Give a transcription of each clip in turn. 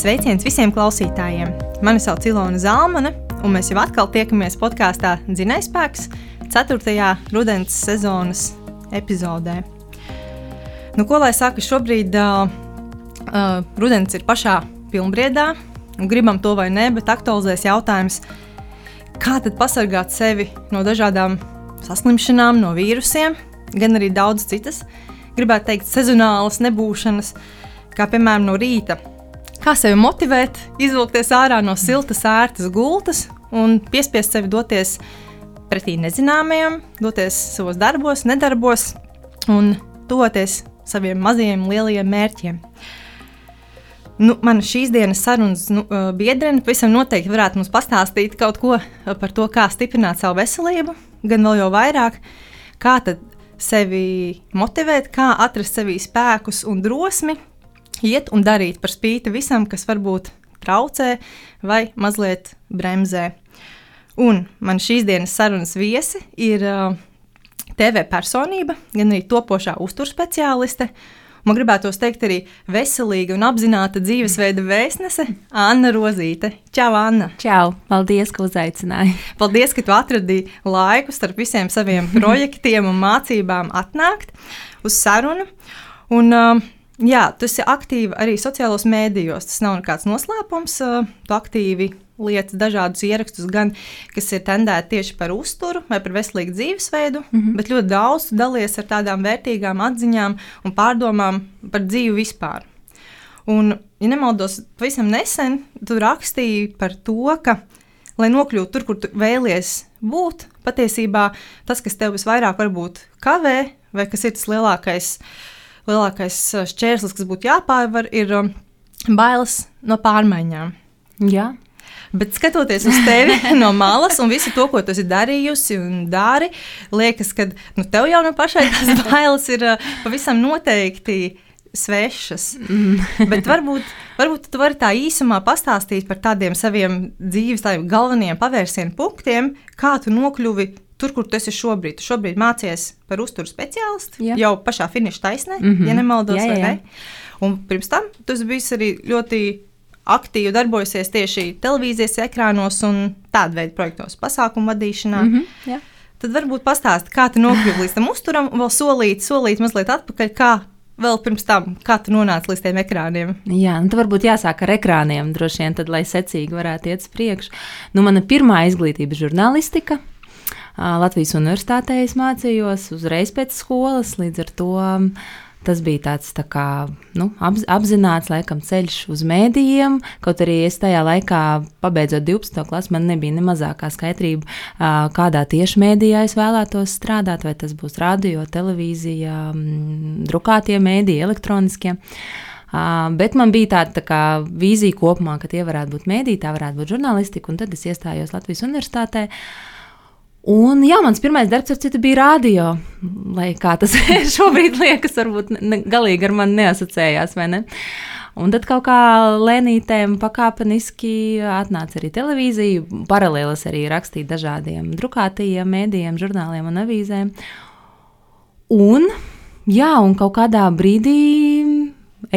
Sveiciens visiem klausītājiem! Mani sauc Ilona Zalmane, un mēs jau atkal tiekamies podkāstā Zinājspēks 4. rudens sezonas epizodē. Nu, ko lai saka, šobrīd uh, uh, rudens ir pašā pilnbriedā, un gribam to vai nē, bet aktualizēs jautājums, kā tad pasargāt sevi no dažādām saslimšanām, no vīrusiem, gan arī daudz citas, gribētu teikt, sezonālas nebūšanas, kā piemēram no rīta Kā sevi motivēt, izvilkties ārā no siltas, ērtas gultas un piespiest sevi doties pretī nezināmajam, doties savos darbos, nedarbos un toties saviem mazajiem, lielajiem mērķiem. Nu, mana šīs dienas sarunas nu, biedrene pavisam noteikti varētu mums pastāstīt kaut ko par to, kā stiprināt savu veselību, gan vēl jau vairāk, kā sevi motivēt, kā atrast sevī spēkus un drosmi iet un darīt par spīti visam, kas varbūt traucē vai mazliet bremzē. Un man šīs dienas sarunas viesi ir uh, TV personība, gan arī topošā uzturspeciāliste. Man gribētos teikt arī veselīga un apzināta dzīvesveida vēstnese Anna Rozīte. Čau, Anna! Čau! Paldies, ka uzaicināji! Paldies, ka tu atradīji laiku starp visiem saviem projektiem un mācībām atnākt uz sarunu. Un, uh, Jā, tu esi aktīva arī sociālos mēdījos. Tas nav nekāds noslēpums. Tu aktīvi lietas dažādus ierakstus, gan kas ir tendēti tieši par uzturu vai par veselīgu dzīvesveidu, mm -hmm. bet ļoti daudz dalies ar tādām vērtīgām atziņām un pārdomām par dzīvi vispār. Un, ja nemaldos, pavisam nesen tu rakstīji par to, ka, lai nokļūtu tur, kur tu vēlies būt, patiesībā tas, kas tev visvairāk varbūt kavē, vai kas ir tas lielākais lielākais uh, šķērslis, kas būtu jāpārvar, ir um, bailes no pārmaiņām. Jā. Bet skatoties uz tevi no malas un visu to, ko tu esi darījusi un dari, liekas, ka nu, tev jau no pašai tas bailes ir uh, pavisam noteikti svešas. Mm. Bet varbūt, varbūt tu vari tā īsumā pastāstīt par tādiem saviem dzīves tādiem galvenajiem pavērsienu punktiem, kā tu nokļuvi tur, kur tu esi šobrīd. Tu šobrīd mācies par uzturu speciālistu jā. jau pašā finiša taisnē, mm -hmm. ja nemaldos. Jā, jā. Ne? Un pirms tam tu biji arī ļoti aktīvi darbojusies tieši televīzijas ekrānos un tādu veidu projektos, pasākumu vadīšanā. Mm -hmm, jā. Tad varbūt pastāsti, kā tu nokļuvi līdz tam uzturam, vēl solīt, solīt mazliet atpakaļ, kā vēl pirms tam, kā tu nonāci līdz tiem ekrāniem? Jā, nu, tad varbūt jāsāk ar ekrāniem, droši vien, tad, lai secīgi varētu iet uz priekšu. Nu, mana pirmā izglītība ir žurnālistika. Latvijas universitātē es mācījos uzreiz pēc skolas, līdz ar to tas bija tāds tā kā, nu, apzināts laikam, ceļš uz mēdījiem. Kaut arī es tajā laikā, pabeidzot 12. klasi, man nebija ne mazākā skaidrība, kādā tieši mēdījā es vēlētos strādāt, vai tas būs radio, televīzija, drukātie mēdīji, elektroniskie. Uh, bet man bija tāda tā kā, vīzija kopumā, ka tie varētu būt mēdīji, tā varētu būt žurnālistika, un tad es iestājos Latvijas universitātē. Uh, Un, jā, mans pirmais darbs, ar citu, bija radio. Lai kā tas šobrīd liekas, varbūt ne, galīgi ar mani neasociējās, vai ne? Un tad kaut kā lēnītēm pakāpeniski atnāca arī televīzija. Paralēli es arī rakstīju dažādiem drukātajiem mēdījiem, žurnāliem un avīzēm. Un, jā, un kaut kādā brīdī,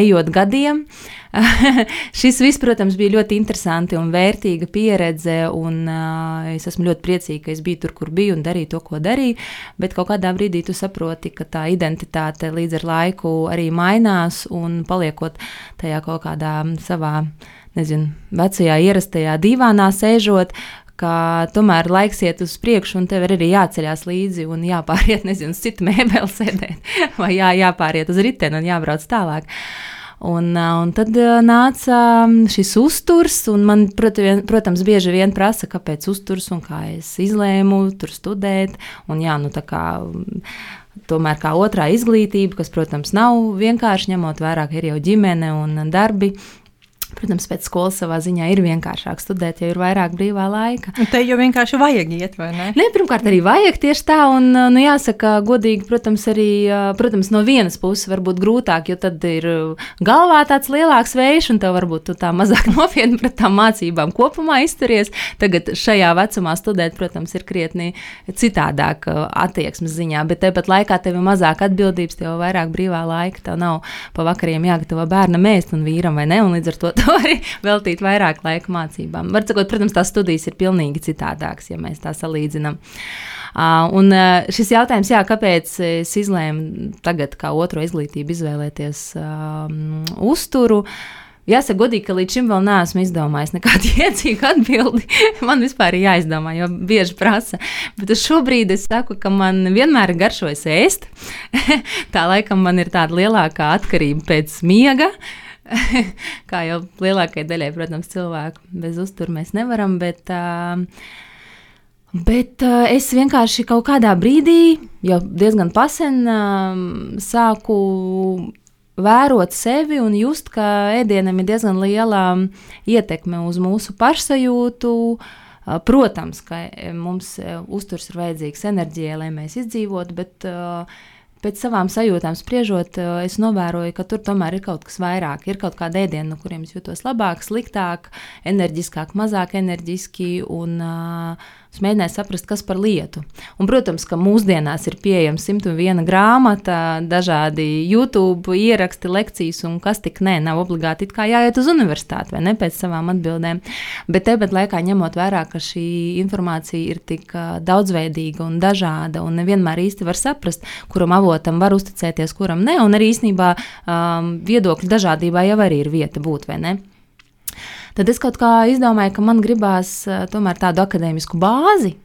ejot gadiem, uh, Šis viss, protams, bija ļoti interesanti un vērtīga pieredze. Un, uh, es esmu ļoti priecīga, ka es biju tur, kur biju un darīju to, ko darīju. Bet kādā brīdī tu saproti, ka tā identitāte līdz ar laiku arī mainās un paliekot tajā kaut kādā savā. Nezinu, vecajā, ierastajā divānā sēžot, ka tomēr laiks iet uz priekšu, un tev ir arī jāceļās līdzi un jāpāriet, nezinu, uz citu mēbeli sēdēt, vai jā, jāpāriet uz riteni un jābrauc tālāk. Uh, Un, un tad nāca šis uzturs, un man, protams, bieži vien prasa, kāpēc uzturs un kā es izlēmu tur studēt. Un, jā, nu, kā, tomēr kā otrā izglītība, kas, protams, nav vienkārši ņemot vērā, ka ir jau ģimene un darbi. Protams, pēc skolas savā ziņā ir vienkāršāk studēt, ja ir vairāk brīvā laika. Un te jau vienkārši vajag iet, vai ne? Nē, pirmkārt, arī vajag tieši tā. Un, nu, jāsaka, godīgi, protams, arī protams, no vienas puses var būt grūtāk, jo tad ir galvā tāds lielāks vējš, un tev varbūt tu tā mazāk nopietni pret tām mācībām kopumā izturies. Tagad šajā vecumā studēt, protams, ir krietni citādāk attieksmes ziņā, bet tepat laikā tev ir mazāk atbildības, tev ir vairāk brīvā laika, tev nav pa vakariem jāgatavo bērnam ēst un vīram vai ne, un līdz ar to tu vari veltīt vairāk laika mācībām. Var sakot, protams, tās studijas ir pilnīgi citādākas, ja mēs tā salīdzinām. Uh, un uh, šis jautājums, jā, kāpēc es izlēmu tagad kā otro izglītību izvēlēties um, uzturu? Jāsaka, godīgi, ka līdz šim vēl neesmu izdomājis nekādu iecīgu atbildi. man vispār ir jāizdomā, jo bieži prasa. Bet šobrīd es saku, ka man vienmēr ir garšojis ēst. tā laikam man ir tāda lielākā atkarība pēc miega. Kā jau lielākajai daļai, protams, cilvēku bez uzturu mēs nevaram. Bet, Bet es vienkārši kaut kādā brīdī, jau diezgan pasen, sāku vērot sevi un just, ka ēdienam ir diezgan liela ietekme uz mūsu pašsajūtu. Protams, ka mums uzturs ir vajadzīgs enerģijai, lai mēs izdzīvotu, bet uh, pēc savām sajūtām spriežot, es novēroju, ka tur tomēr ir kaut kas vairāk. Ir kaut kāda ēdiena, no kuriem es jūtos labāk, sliktāk, enerģiskāk, mazāk enerģiski. Un, uh, Es mēģināju saprast, kas par lietu. Un, protams, ka mūsdienās ir pieejama 101 grāmata, dažādi YouTube ieraksti, lekcijas, un kas tik nē, nav obligāti jāiet uz universitāti vai ne pēc savām atbildēm. Bet tepat laikā ņemot vērā, ka šī informācija ir tik daudzveidīga un dažāda, un nevienmēr īsti var saprast, kuram avotam var uzticēties, kuram ne, un arī īstenībā um, viedokļu dažādībā jau arī ir vieta būt vai ne. Tad es kaut kā izdomāju, ka man gribās uh, tomēr tādu akadēmisku bāzi,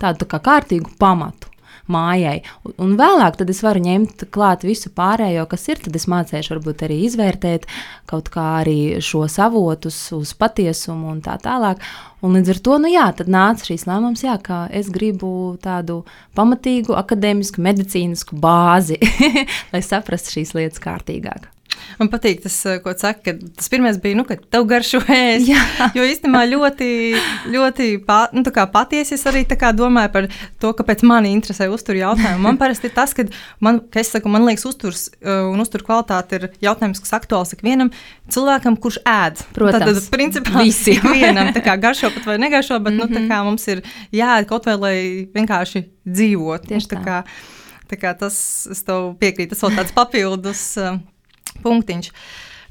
tādu tā kā kārtīgu pamatu mājai. Un vēlāk es varu ņemt klāt visu pārējo, kas ir. Tad es mācīšu, varbūt arī izvērtēt kaut kā arī šos avotus uz patiesumu un tā tālāk. Un līdz ar to, nu jā, tad nāca šīs lēmums, jā, ka es gribu tādu pamatīgu akadēmisku, medicīnisku bāzi, lai saprastu šīs lietas kārtīgāk. Man patīk tas, eh, ko saka, ka tas pirmais bija, nu, ka tev garšo ēst. Jo īstenībā ļoti, ļoti pā, nu, patiesi es arī domāju par to, kāpēc mani interesē uzturu jautājumu. Man parasti ir tas, ka man, ka saku, man liekas, uzturs eh, un uzturu kvalitāte ir jautājums, kas aktuāls ikvienam cilvēkam, kurš ēd. Protams, tad, principā, visiem. Ikvienam, kā garšo pat vai negaršo, bet mm -hmm. nu, kā, mums ir jāēd kaut vai, lai vienkārši dzīvot. Tieši tā. tā. Kā, tā kā tas, es tev piekrītu, tas vēl tāds papildus. Uh, punktiņš.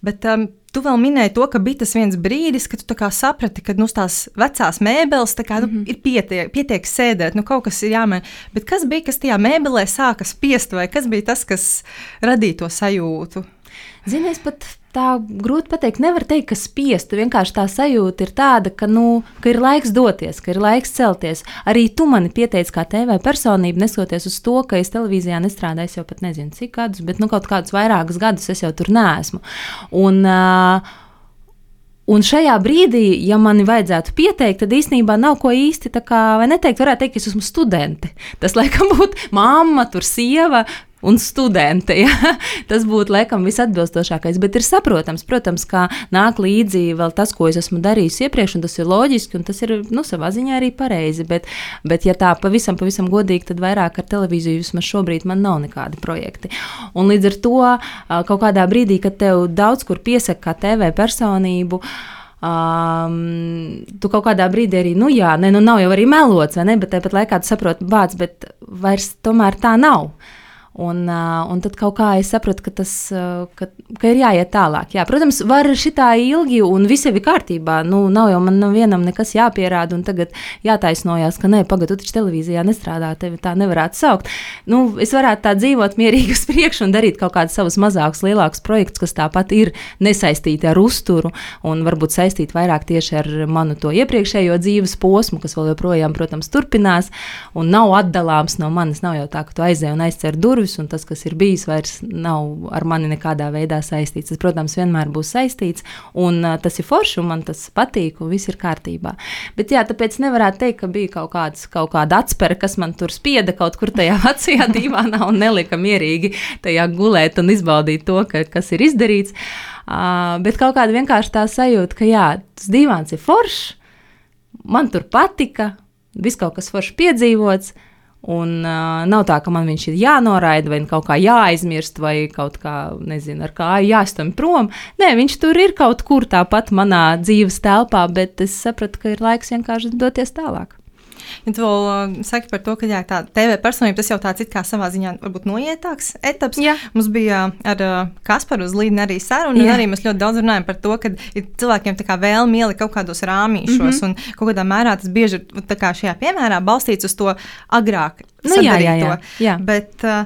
Bet um, tu vēl minēji to, ka bija tas viens brīdis, kad tu saprati, ka nu, tās vecās mēbeles kā, nu, mm -hmm. ir pietiek, pietiek sēdēt, nu, kaut kas ir jāmaina. Bet kas bija, kas tajā mēbelē sāka spiest, vai kas bija tas, kas radīja to sajūtu? Zini, es pat tā grūti pateikt. Nevar teikt, ka spiestu. Vienkārši tā sajūta ir tāda, ka, nu, ka ir laiks doties, ka ir laiks celties. Arī tu mani pieteici kā TV personību, nesoties uz to, ka es televīzijā nestrādāju jau pat nezinu cik gadus, bet nu, kaut kādus vairākus gadus es jau tur neesmu. Un, uh, Un šajā brīdī, ja man vajadzētu pieteikt, tad īstenībā nav ko īsti tā kā, vai neteikt, varētu teikt, ka es esmu studente. Tas, laikam, būtu mamma, tur sieva, un studente. Ja? Tas būtu laikam visatbilstošākais. Bet ir saprotams, protams, kā nāk līdzi vēl tas, ko es esmu darījis iepriekš, un tas ir loģiski, un tas ir nu, savā ziņā arī pareizi. Bet, bet, ja tā pavisam, pavisam godīgi, tad vairāk ar televīziju vismaz šobrīd man nav nekādi projekti. Un līdz ar to kaut kādā brīdī, kad tev daudz kur piesaka kā TV personību, Um, tu kaut kādā brīdī arī, nu, jā, ne, nu, nav jau arī melots, vai ne? Bet tāpat laikā tu saproti, bāc, bet vairs tomēr tā nav. Un, uh, un tad kaut kā es sapratu, ka tas uh, ka, ka ir jāiet tālāk. Jā, protams, var šitā ilgi, un viss ir kārtībā. Nu, nav jau man vienam nekas jāpierāda, un tagad jātaisnojas, ka nē, pagaidi, tu taču televīzijā nestrādā, tevi tā nevarētu saukt. Nu, es varētu tā dzīvot mierīgi uz priekšu un darīt kaut kādus savus mazākus, lielākus projektus, kas tāpat ir nesaistīti ar uzturu, un varbūt saistīti vairāk tieši ar manu to iepriekšējo dzīves posmu, kas vēl joprojām, protams, turpinās, un nav atdalāms no manis. Nav jau tā, ka tu aizēji un aizcer durvis durvis, un tas, kas ir bijis, vairs nav ar mani nekādā veidā saistīts. Tas, protams, vienmēr būs saistīts, un tas ir forši, un man tas patīk, un viss ir kārtībā. Bet jā, tāpēc nevarētu teikt, ka bija kaut, kāds, kaut kāda atspēra, kas man tur spieda kaut kur tajā vecajā divānā un nelika mierīgi tajā gulēt un izbaudīt to, ka, kas ir izdarīts. Uh, bet kaut kāda vienkārši tā sajūta, ka jā, tas divāns ir foršs, man tur patika, viss kaut kas foršs piedzīvots. Un uh, nav tā, ka man viņš ir jānoraida, vai kaut kā jāaizmirst, vai kaut kā, nezinu, ar kāju jāstumj prom. Nē, viņš tur ir kaut kur tāpat manā dzīves telpā, bet es sapratu, ka ir laiks vienkārši doties tālāk. Ja tu vēl uh, saki par to, ka jā, tā TV personība tas jau tāds it kā savā ziņā varbūt noietāks etaps. Jā. Mums bija uh, ar uh, Kasparu uz līdzi arī saruna, un arī mēs ļoti daudz runājam par to, ka ir cilvēkiem tā kā vēlmi ielikt kaut kādos rāmīšos, mm. -hmm. un kaut kādā mērā tas bieži ir šajā piemērā balstīts uz to agrāk. Nu, jā, jā, jā, jā. Bet, uh,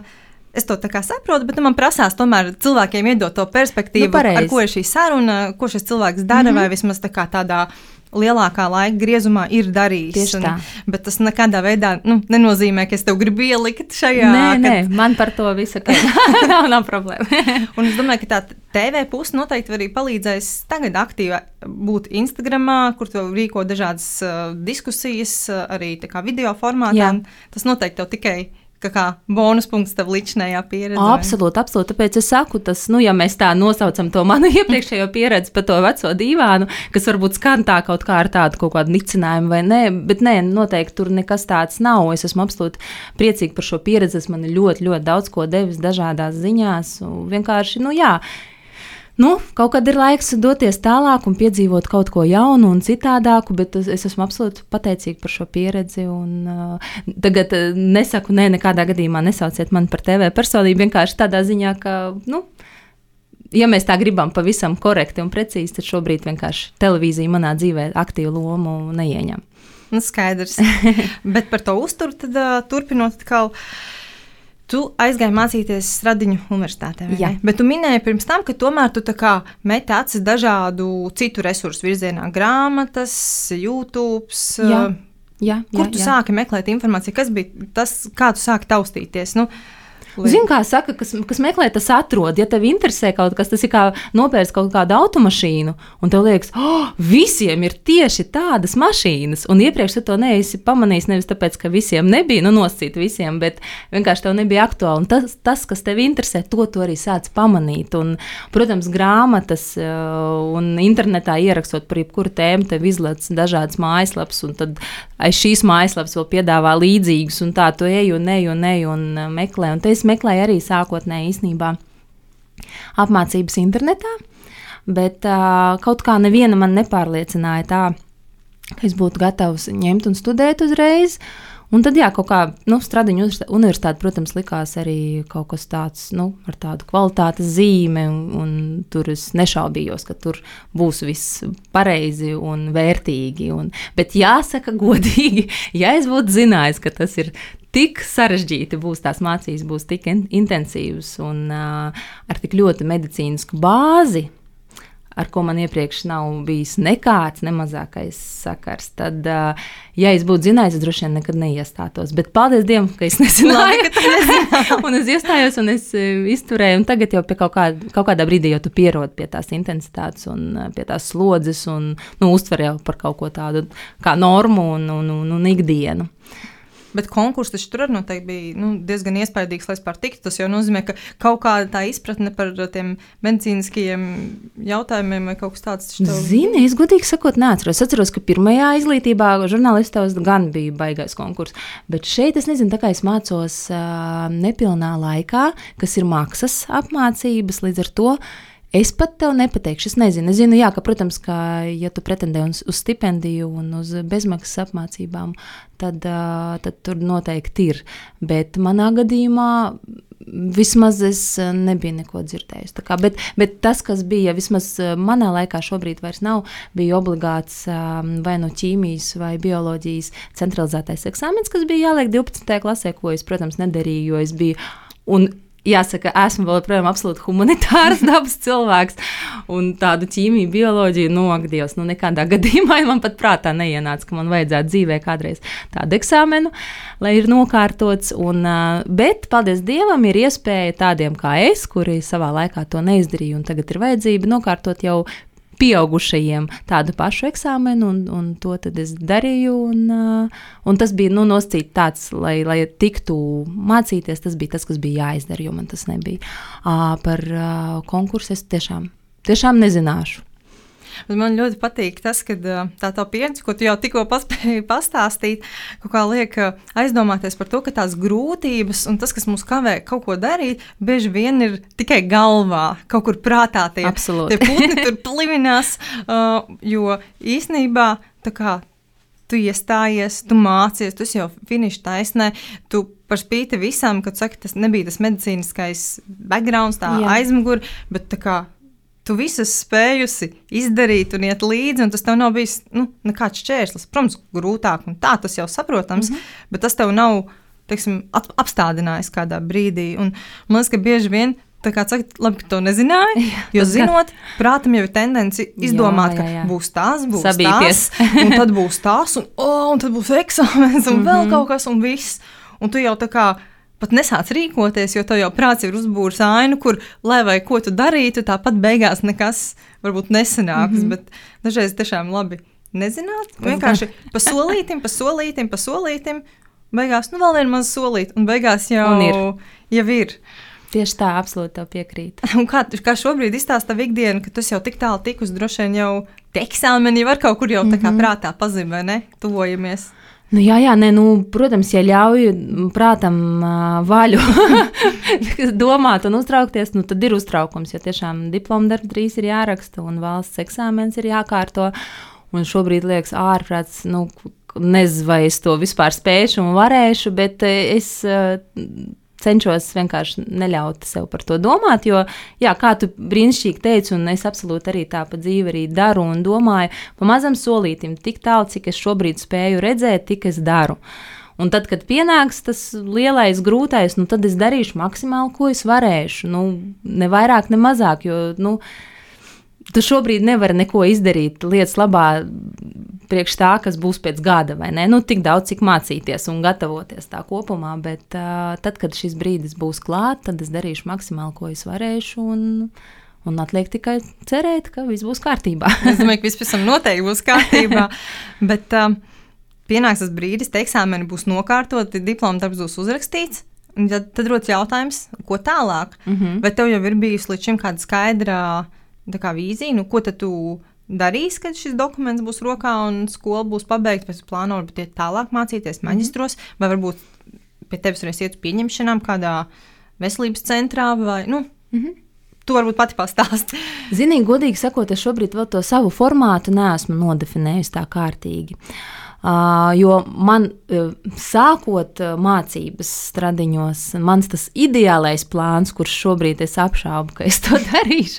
Es to saprotu, bet nu, man prasās tomēr cilvēkiem iedot to perspektīvu, Nu, pareizi. ar ko ir šī saruna, ko šis cilvēks dara, mm. -hmm. vai vismaz tā tādā lielākā laika griezumā ir darījis. Tieši Un- tā. Bet tas nekādā veidā nu, nenozīmē, ka es tev gribu ielikt šajā. Nē, kad- nē, man par to visu ir. nav, nav problēma. Un es domāju, ka tā TV puse noteikti arī palīdzēs tagad aktīvi būt Instagram, kur tu rīko dažādas uh, diskusijas, uh, arī video formātā. Un Tas noteikti tev tikai kā, kā bonus punkts tev līdzinājā pieredzē. Absolūti, absolūti. Tāpēc es saku, tas, nu, ja mēs tā nosaucam to manu iepriekšējo pieredzi par to veco divānu, kas varbūt skan tā kaut kā ar tādu kaut kādu nicinājumu vai nē, bet nē, noteikti tur nekas tāds nav. Es esmu absolūti priecīga par šo pieredzi. Tas man ļoti, ļoti daudz ko devis dažādās ziņās. Vienkārši, nu jā. Nu, kaut kad ir laiks doties tālāk un piedzīvot kaut ko jaunu un citādāku, bet es, es esmu absolūti pateicīga par šo pieredzi. Un, uh, tagad uh, nesaku, nē, nekādā gadījumā nesauciet mani par TV personību. Vienkārši tādā ziņā, ka, nu, ja mēs tā gribam pavisam korekti un precīzi, tad šobrīd vienkārši televīzija manā dzīvē aktīvu lomu neieņem. Nu, skaidrs. Bet par to uzturu tad, uh, turpinot atkal. Tu aizgāji mācīties Stradiņu universitātē. Jā. ne? Bet tu minēji pirms tam, ka tomēr tu meti acis dažādu citu resursu virzienā - grāmatas, YouTube. Jā. Jā, Kur jā, tu jā. sāki meklēt informāciju? Kas bija tas, kā tu sāki taustīties? Nu, Zini, kā saka, kas, kas meklē, tas atrod. Ja tev interesē kaut kas, tas ir kā nopērts kaut kādu automašīnu, un tev liekas, oh, visiem ir tieši tādas mašīnas. Un iepriekš tu to neesi pamanījis nevis tāpēc, ka visiem nebija, nu, noscīt visiem, bet vienkārši tev nebija aktuāli. Un tas, tas, kas tev interesē, to tu arī sāc pamanīt. Un, protams, grāmatas eh, un internetā ierakstot par jebkuru tēmu, tev izlaiž dažādas mājaslapas, un tad aiz šīs mājaslapas vēl piedāvā līdzīgus, un tā tu ej un ej un ej un eh, meklē. Un es meklēju arī sākotnēji īstenībā apmācības internetā, bet uh, kaut kā neviena man nepārliecināja tā, ka es būtu gatavs ņemt un studēt uzreiz. Un tad, jā, kaut kā nu, Stradiņa universitāte, protams, likās arī kaut kas tāds nu, ar tādu kvalitātes zīmi, un, un tur es nešaubījos, ka tur būs viss pareizi un vērtīgi. Un, bet jāsaka, godīgi, ja es būtu zinājis, ka tas ir tik sarežģīti, būs tās mācības, būs tik in intensīvas un uh, ar tik ļoti medicīnisku bāzi ar ko man iepriekš nav bijis nekāds, ne mazākais sakars. Tad, uh, ja es būtu zinājis, es droši vien nekad neiestātos. Bet paldies Dievam, ka es nezināju. Ka nezināji. un es iestājos, un es izturēju. Un tagad jau pie kaut, kā, kaut kādā brīdī jau tu pierodi pie tās intensitātes un pie tās slodzes, un nu, uztver jau par kaut ko tādu kā normu un, un, un, un ikdienu. Bet konkurss taču tur noteikti bija nu, diezgan iespaidīgs, lai vispār tiktu. Tas jau nozīmē, ka kaut kāda tā izpratne par tiem medicīniskajiem jautājumiem vai kaut kas tāds. tev- Zini, es godīgi sakot, neatceros. Es atceros, ka pirmajā izglītībā žurnālistos gan bija baigais konkurss. Bet šeit es nezinu, tā kā es mācos uh, nepilnā laikā, kas ir maksas apmācības, līdz ar to. Es pat tev nepateikšu, es nezinu. Es zinu, jā, ka, protams, ka, ja tu pretendē uz, uz stipendiju un uz bezmaksas apmācībām, tad, tad tur noteikti ir. Bet manā gadījumā vismaz es nebiju neko dzirdējusi. Tā Kā, bet, bet tas, kas bija vismaz manā laikā, šobrīd vairs nav, bija obligāts vai no ķīmijas vai bioloģijas centralizētais eksāmens, kas bija jāliek 12. klasē, ko es, protams, nedarīju, jo es biju. Un, Jāsaka, esmu vēl joprojām absolūti humanitārs dabas cilvēks, un tādu ķīmiju, bioloģiju nogadies. Nu, nekādā gadījumā man pat prātā neienāca, ka man vajadzētu dzīvē kādreiz tādu eksāmenu, lai ir nokārtots. Un, bet, paldies Dievam, ir iespēja tādiem kā es, kuri savā laikā to neizdarīja, un tagad ir vajadzība nokārtot jau pieaugušajiem tādu pašu eksāmenu, un, un to es darīju. Un, un tas bija nu, nosacīts tāds, lai, lai tiktu mācīties, tas bija tas, kas bija jāizdara, jo man tas nebija. Par konkursu es tiešām, tiešām nezināšu. Bet man ļoti patīk tas, ka tā tā pieredze, ko tu jau tikko paspēji pastāstīt, kaut kā liek aizdomāties par to, ka tās grūtības un tas, kas mums kavē kaut ko darīt, bieži vien ir tikai galvā, kaut kur prātā. Tie, Absolūti. tie putni tur plivinās, jo īsnībā tā kā tu iestājies, tu mācies, tu jau finiša taisnē, tu par spīti visam, kad saki, tas nebija tas medicīniskais background, tā aizmugure, bet tā kā tu visu spējusi izdarīt un iet līdzi, un tas tev nav bijis nu, nekāds šķērslis. Protams, grūtāk, un tā tas jau saprotams, mm -hmm. bet tas tev nav teiksim, apstādinājis kādā brīdī. Un, man liekas, ka bieži vien Tā kā saka, labi, ka to nezināju. Jā, jo, zinot, prātam jau ir tendence izdomāt, jā, jā, jā. ka būs tas, būs Sabīties. tas, un tad būs tas, un, oh, un tad būs eksāmenis, un mm -hmm. vēl kaut kas, un viss. Un tu jau tā kā pat nesāc rīkoties, jo tev jau prāts ir uzbūris ainu, kur, lai vai ko tu darītu, tāpat beigās nekas varbūt nesanāks. Mm -hmm. Bet dažreiz tiešām labi nezināt. Vienkārši pa solītim, pa solītim, pa solītim. Beigās, nu, vēl viena maza solīta, un beigās jau un ir. Jau ir. Tieši tā, absolūti tev piekrīt. Un kā, kā šobrīd izstāsta ikdiena, ka tas jau tik tālu tikus, droši vien jau eksāmeni var kaut kur jau tā kā mm -hmm. prātā pazīmē, ne? Tuvojamies. Nu, jā, jā, nē, nu, protams, ja ļauj prātam vaļu domāt un uztraukties, nu, tad ir uztraukums. Jo tiešām diplomu darbs drīz ir jāraksta un valsts eksāmens ir jākārto. Un šobrīd liekas, ārprāts, nu, nezinu, vai es to vispār spēšu un varēšu, bet es cenšos vienkārši neļaut sev par to domāt. Jo, jā, kā tu brīnišķīgi teici, un es absolūti arī tā pa dzīvi arī daru un domāju, pa mazam solītim, tik tālu, cik es šobrīd spēju redzēt, tik es daru. Un tad, kad pienāks tas lielais, grūtais, nu, tad es darīšu maksimāli, ko es varēšu. Nu, ne vairāk, ne mazāk, jo nu, tu šobrīd nevari neko izdarīt lietas labā priekš tā, kas būs pēc gada, vai ne? Nu, tik daudz, cik mācīties un gatavoties tā kopumā, bet uh, tad, kad šis brīdis būs klāts, tad es darīšu maksimāli, ko es varēšu. Un, Un atliek tikai cerēt, ka viss būs kārtībā. es domāju, ka viss tam noteikti būs kārtībā. bet um, pienāks tas brīdis, kad eksāmeni būs nokārtoti, diploma darbs būs uzrakstīts. Tad, tad rodas jautājums, ko tālāk? Mm -hmm. Vai tev jau ir bijusi līdz šim kāda skaidra kā, vīzija, nu, ko tad tu darīs, kad šis dokuments būs rokā un skola būs pabeigta, pēc plāna varbūt iet tālāk mācīties mhm. maģistros, mm vai varbūt pie tevis varēs iet uz pieņemšanām kādā veselības centrā vai, nu, mm -hmm. Tu varbūt pati pastāsti. Zinīgi, godīgi sakot, es šobrīd vēl to savu formātu neesmu nodefinējusi tā kārtīgi. Uh, jo man, uh, sākot uh, mācības stradiņos, mans tas ideālais plāns, kurš šobrīd es apšaubu, ka es to darīšu,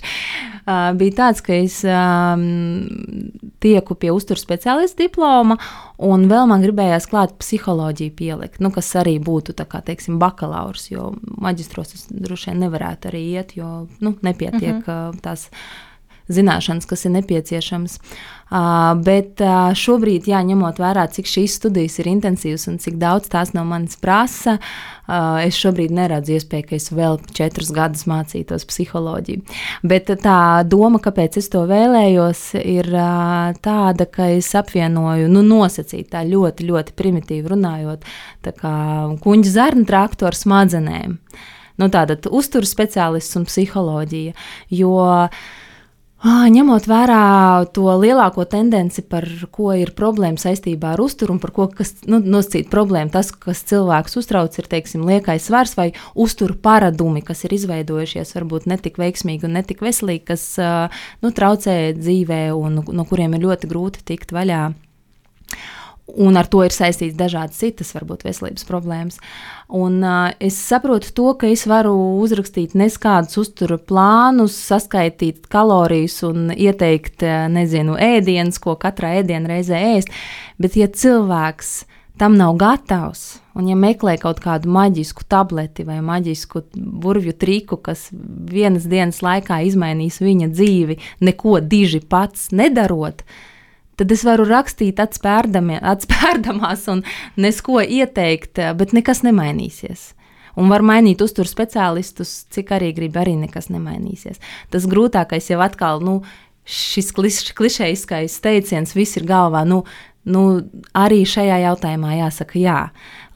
uh, bija tāds, ka es um, tieku pie uzturu speciālista diploma, un vēl man gribējās klāt psiholoģiju pielikt, nu, kas arī būtu tā kā, teiksim, bakalaurs, jo maģistros es droši vien nevarētu arī iet, jo nu, nepietiek uh -huh. tās zināšanas, kas ir nepieciešamas. Uh, bet uh, šobrīd, jā, ņemot vērā, cik šīs studijas ir intensīvas un cik daudz tās no manis prasa, uh, es šobrīd neredzu iespēju, ka es vēl četrus gadus mācītos psiholoģiju. Bet tā doma, kāpēc es to vēlējos, ir uh, tāda, ka es apvienoju, nu, nosacīt tā ļoti, ļoti primitīvi runājot, tā kā kuģa zarnu traktoru smadzenēm. Nu, tāda uzturu speciālists un psiholoģija. Jo uh, Ņemot vērā to lielāko tendenci, par ko ir problēma saistībā ar uzturu un par ko kas, nu, nosacīt problēmu, tas, kas cilvēks uztrauc, ir teiksim, liekais svars vai uzturu paradumi, kas ir izveidojušies varbūt netik veiksmīgi un netik veselīgi, kas nu, traucē dzīvē un no kuriem ir ļoti grūti tikt vaļā. Un ar to ir saistīts dažādas citas, varbūt, veselības problēmas. Un, uh, es saprotu to, ka es varu uzrakstīt neskādus uzturu plānus, saskaitīt kalorijas un ieteikt, nezinu, ēdienus, ko katrā ēdienā reizē ēst. Bet, ja cilvēks tam nav gatavs, un ja meklē kaut kādu maģisku tableti vai maģisku burvju triku, kas vienas dienas laikā izmainīs viņa dzīvi, neko diži pats nedarot, tad tad es varu rakstīt atspērdamās un nesko ieteikt, bet nekas nemainīsies. Un var mainīt uzturu speciālistus, cik arī grib, arī nekas nemainīsies. Tas grūtākais jau atkal, nu, šis kliš, klišejiskais teiciens, viss ir galvā. Nu, nu, arī šajā jautājumā jāsaka jā.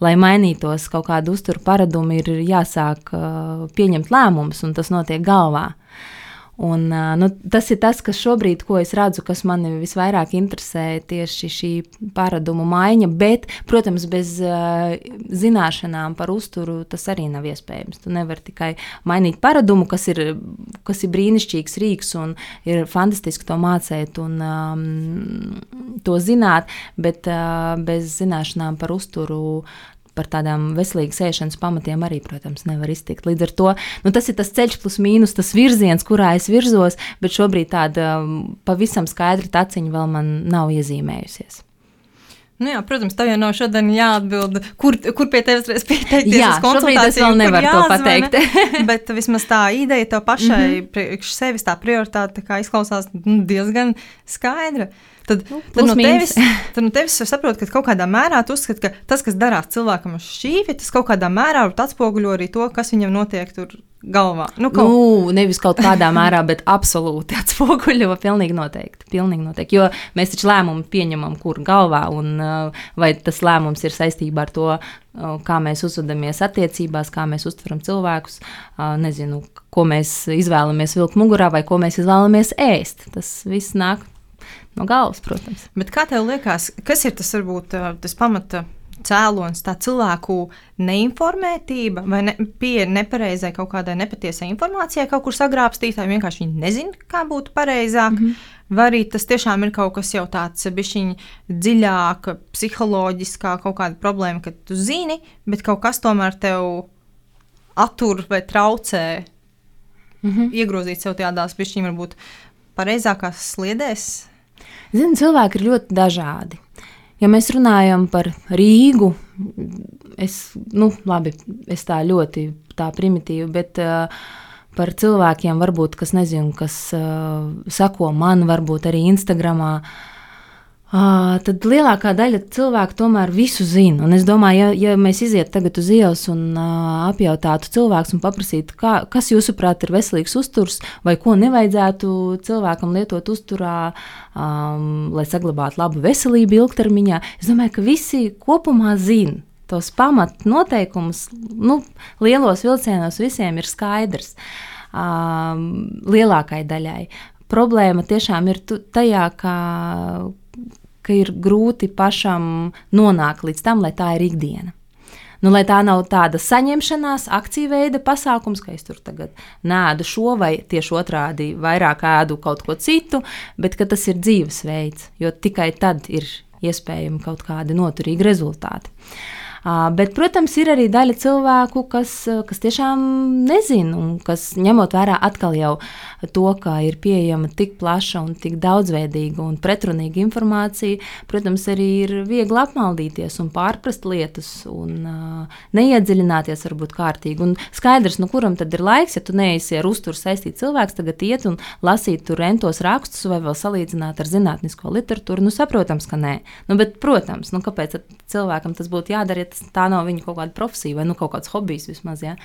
Lai mainītos kaut kāda uzturu paradumi, ir jāsāk uh, pieņemt lēmumus, un tas notiek galvā. Un, nu, tas ir tas, kas šobrīd, ko es redzu, kas mani visvairāk interesē, tieši šī paradumu maiņa. Bet, protams, bez uh, zināšanām par uzturu tas arī nav iespējams. Tu nevari tikai mainīt paradumu, kas ir, kas ir brīnišķīgs rīks un ir fantastiski to mācīt un um, to zināt, bet uh, bez zināšanām par uzturu par tādām veselīgas ēšanas pamatiem arī, protams, nevar iztikt. Līdz ar to nu, tas ir tas ceļš, plus mīnus, tas virziens, kurā es virzos, bet šobrīd tāda um, pavisam skaidra taciņa vēl man nav iezīmējusies. Nu jā, protams, tev jau nav šodien jāatbild, kur, kur pie tevis pieteikties. Jā, šobrīd es vēl nevaru to pateikt. bet vismaz tā ideja tev pašai, mm -hmm. priekš sevis tā prioritāte tā izklausās nu, diezgan skaidra. Tad, nu, tad, no tevis, tad no tevis es saprotu, ka kaut kādā mērā tu uzskati, ka tas, kas darās cilvēkam uz šķīvi, tas kaut kādā mērā atspoguļo arī to, kas viņam notiek tur galvā. Nu, kaut... nu, nevis kaut kādā mērā, bet absolūti atspoguļo. Pilnīgi noteikti, pilnīgi noteikti. Jo mēs taču lēmumu pieņemam, kur galvā, un uh, vai tas lēmums ir saistībā ar to, uh, kā mēs uzvedamies attiecībās, kā mēs uztveram cilvēkus, uh, nezinu, ko mēs izvēlamies vilkt mugurā vai ko mēs izvēlamies ēst. Tas viss nāk no galvas, protams. Bet kā tev liekas, kas ir tas varbūt tas pamata cēlonis, tā cilvēku neinformētība vai ne, pieeja nepareizai kaut kādai nepatiesai informācijai, kaut kur sagrābstītāji vienkārši viņi nezina, kā būtu pareizāk. Mm -hmm. Vai arī tas tiešām ir kaut kas jau tāds bišķiņ dziļāk, psiholoģiskā kaut kāda problēma, ka tu zini, bet kaut kas tomēr tev attur vai traucē mm -hmm. iegrozīt sev tādās bišķiņ varbūt pareizākās sliedēs? Zinu, cilvēki ir ļoti dažādi. Ja mēs runājam par Rīgu, es, nu, labi, es tā ļoti tā primitīvi, bet uh, par cilvēkiem, varbūt, kas nezinu, kas uh, sako man, varbūt arī Instagramā. Uh, Uh, tad lielākā daļa cilvēku tomēr visu zina. Un es domāju, ja, ja mēs ietu tagad uz ielas un uh, apjautātu cilvēkus un paprasītu, kā, kas jūsuprāt ir veselīgs uzturs, vai ko nevajadzētu cilvēkam lietot uzturā, um, lai saglabātu labu veselību ilgtermiņā, es domāju, ka visi kopumā zina. Tos pamatnoteikumus, nu, lielos vilcienos visiem ir skaidrs. Um, lielākai daļai. Problēma tiešām ir tajā, ka ka ir grūti pašam nonākt līdz tam, lai tā ir ikdiena. Nu, lai tā nav tāda saņemšanās, akciju veida pasākums, ka es tur tagad nēdu šo vai tieši otrādi vairāk ēdu kaut ko citu, bet tas ir dzīvesveids, jo tikai tad ir iespējami kaut kādi noturīgi rezultāti. Bet, protams, ir arī daļa cilvēku, kas, kas tiešām nezina, un kas ņemot vērā atkal jau to, ka ir pieejama tik plaša un tik daudzveidīga un pretrunīga informācija, protams, arī ir viegli apmaldīties un pārprast lietas un uh, neiedziļināties varbūt kārtīgi. Un skaidrs, nu kuram tad ir laiks, ja tu neesi ar uzturu saistīts cilvēks, tagad iet un lasīt tur rentos rakstus vai vēl salīdzināt ar zinātnisko literatūru, nu saprotams, ka nē. Nu, bet, protams, nu, kāpēc cilvēkam tas būtu jādara, ja tā nav viņa kaut kāda profesija vai nu, kaut kāds hobijs vismaz. Ja?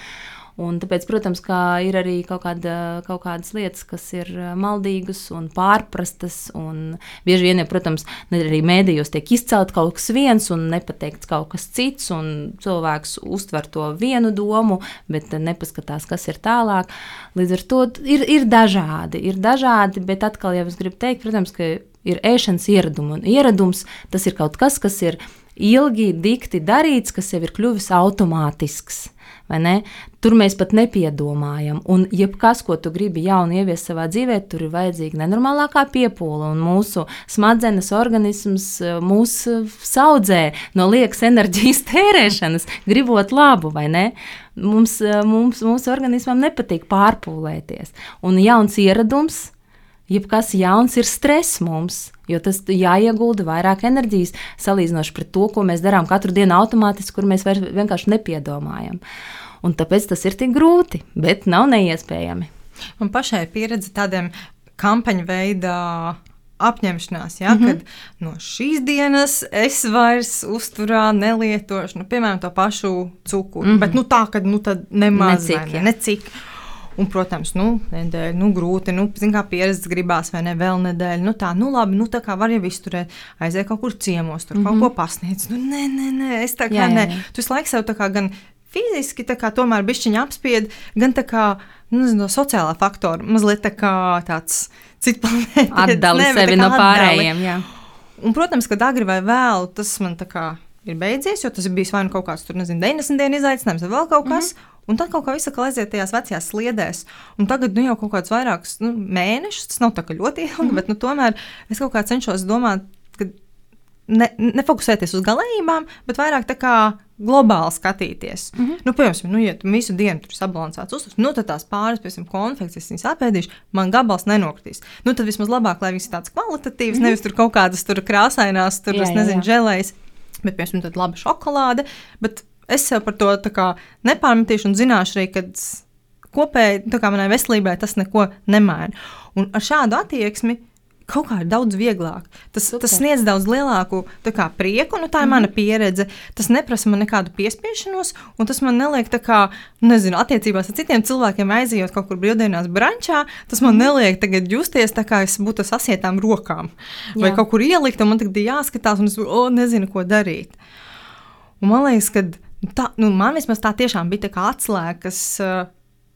Un tāpēc, protams, ir arī kaut, kāda, kaut kādas lietas, kas ir maldīgas un pārprastas. Un bieži vien, ja, protams, arī mēdījos tiek izcelt kaut kas viens un nepateikts kaut kas cits, un cilvēks uztver to vienu domu, bet nepaskatās, kas ir tālāk. Līdz ar to ir, ir dažādi, ir dažādi, bet atkal jau es gribu teikt, protams, ka ir ēšanas ieradumi. Un ieradums tas ir kaut kas, kas ir ilgi, dikti darīts, kas jau ir kļuvis automātisks. Tur mēs pat nepiedomājam. Un, jebkas, ko tu gribi jaunu ieviest savā dzīvē, tur ir vajadzīga nenormālākā piepūle. Un mūsu smadzenes, organisms mūs saudzē no liekas enerģijas tērēšanas, gribot labu, vai ne? Mums, mums, mūsu organismam nepatīk pārpūlēties. Un jauns ieradums jebkas jauns ir stress mums, jo tas jāiegulda vairāk enerģijas salīdzinoši pret to, ko mēs darām katru dienu automātiski, kur mēs vienkārši nepiedomājam. Un tāpēc tas ir tik grūti, bet nav neiespējami. Man pašai pieredze tādiem kampaņu veidā apņemšanās, ja, mm -hmm. kad no šīs dienas es vairs uzturā nelietošu, nu, piemēram, to pašu cukuru. Mm -hmm. Bet nu, tā, ka nu, nemaz necik. Ne, necik. Un, protams, nu, nedēļa, nu, grūti, nu, kā pieredzes gribās, vai ne, vēl nedēļa. Nu, tā, nu, labi, nu, tā kā var jau izturēt, aiziet kaut kur ciemos, tur mm -hmm. kaut ko mhm. pasniedz. Nu, nē, nē, nē, es tā kā jā, nē. Jā, jā. Tu visu laiku sev tā kā gan fiziski, tā kā tomēr bišķiņa apspied, gan tā kā nu, no sociālā faktora, mazliet tā kā tāds cits planētas. Atdali sevi no pārējiem. Jā. Un, protams, ka agri vai vēlu tas man tā kā ir beidzies, jo tas bijis vai nu kaut kāds tur, nezinu, 90 dienu izaicinājums, vai vēl kaut kas. Mm -hmm. Un tad kaut kā viss aiziet tajās vecajās sliedēs. Un tagad nu, jau kaut kādus vairākus nu, mēnešus, tas nav tā ļoti ilgi, mm -hmm. bet nu, tomēr es kaut kā cenšos domāt, ka ne, nefokusēties uz galējībām, bet vairāk tā kā globāli skatīties. Mm -hmm. nu, piemēram, nu, ja tu visu dienu tur sabalansēts uzturs, nu, tad tās pāris, piemēram, konfekcijas viņas apēdīšu, man gabals nenokritīs. Nu, tad vismaz labāk, lai viņas tādas kvalitatīvas, mm -hmm. nevis tur kaut kādas tur krāsainās, tur, jā, es nezinu, žēlējas bet, piemēram, tāda laba šokolāde. Bet es sev par to nepārmetīšu un zināšu arī, ka kopēji manai veselībai tas neko nemaina. Un ar šādu attieksmi kaut kā ir daudz vieglāk. Tas, Super. tas sniedz daudz lielāku kā, prieku, nu, tā ir mm mana pieredze. Tas neprasa man nekādu piespiešanos, un tas man neliek, kā, nezinu, attiecībās ar citiem cilvēkiem aizejot kaut kur brīvdienās brančā. Tas man mm neliek tagad justies tā, kā es būtu sasietām rokām Jā. vai kaut kur ielikt, un man tagad ir jāskatās, un es oh, nezinu, ko darīt. Un man liekas, ka tā, nu, man vismaz tā tiešām bija tā atslēga, kas uh,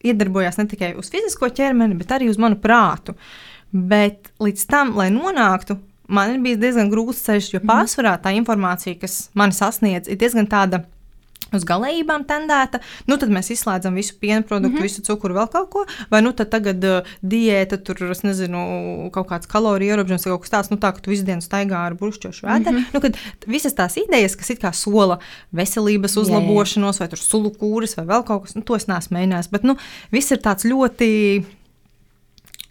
iedarbojās ne tikai uz fizisko ķermeni, bet arī uz manu prātu. Bet līdz tam, lai nonāktu, man ir bijis diezgan grūts ceļš, jo mhm. pārsvarā tā informācija, kas man sasniedz, ir diezgan tāda. Uz galējībām tendēta, nu tad mēs izslēdzam visu piena produktu, mm -hmm. visu cukuru, vēl kaut ko. Vai nu tad tagad uh, diēta, tur, es nezinu, kaut kāds kaloriju ierobežojums, kaut kas tāds, nu tā, ka tu visu dienu staigā ar buršķošu vētru. Mm -hmm. nu, kad visas tās idejas, kas it kā sola veselības uzlabošanos, jā, jā. vai tur sulu kūris, vai vēl kaut kas, nu to es neesmu mēģinājis. Bet, nu, viss ir tāds ļoti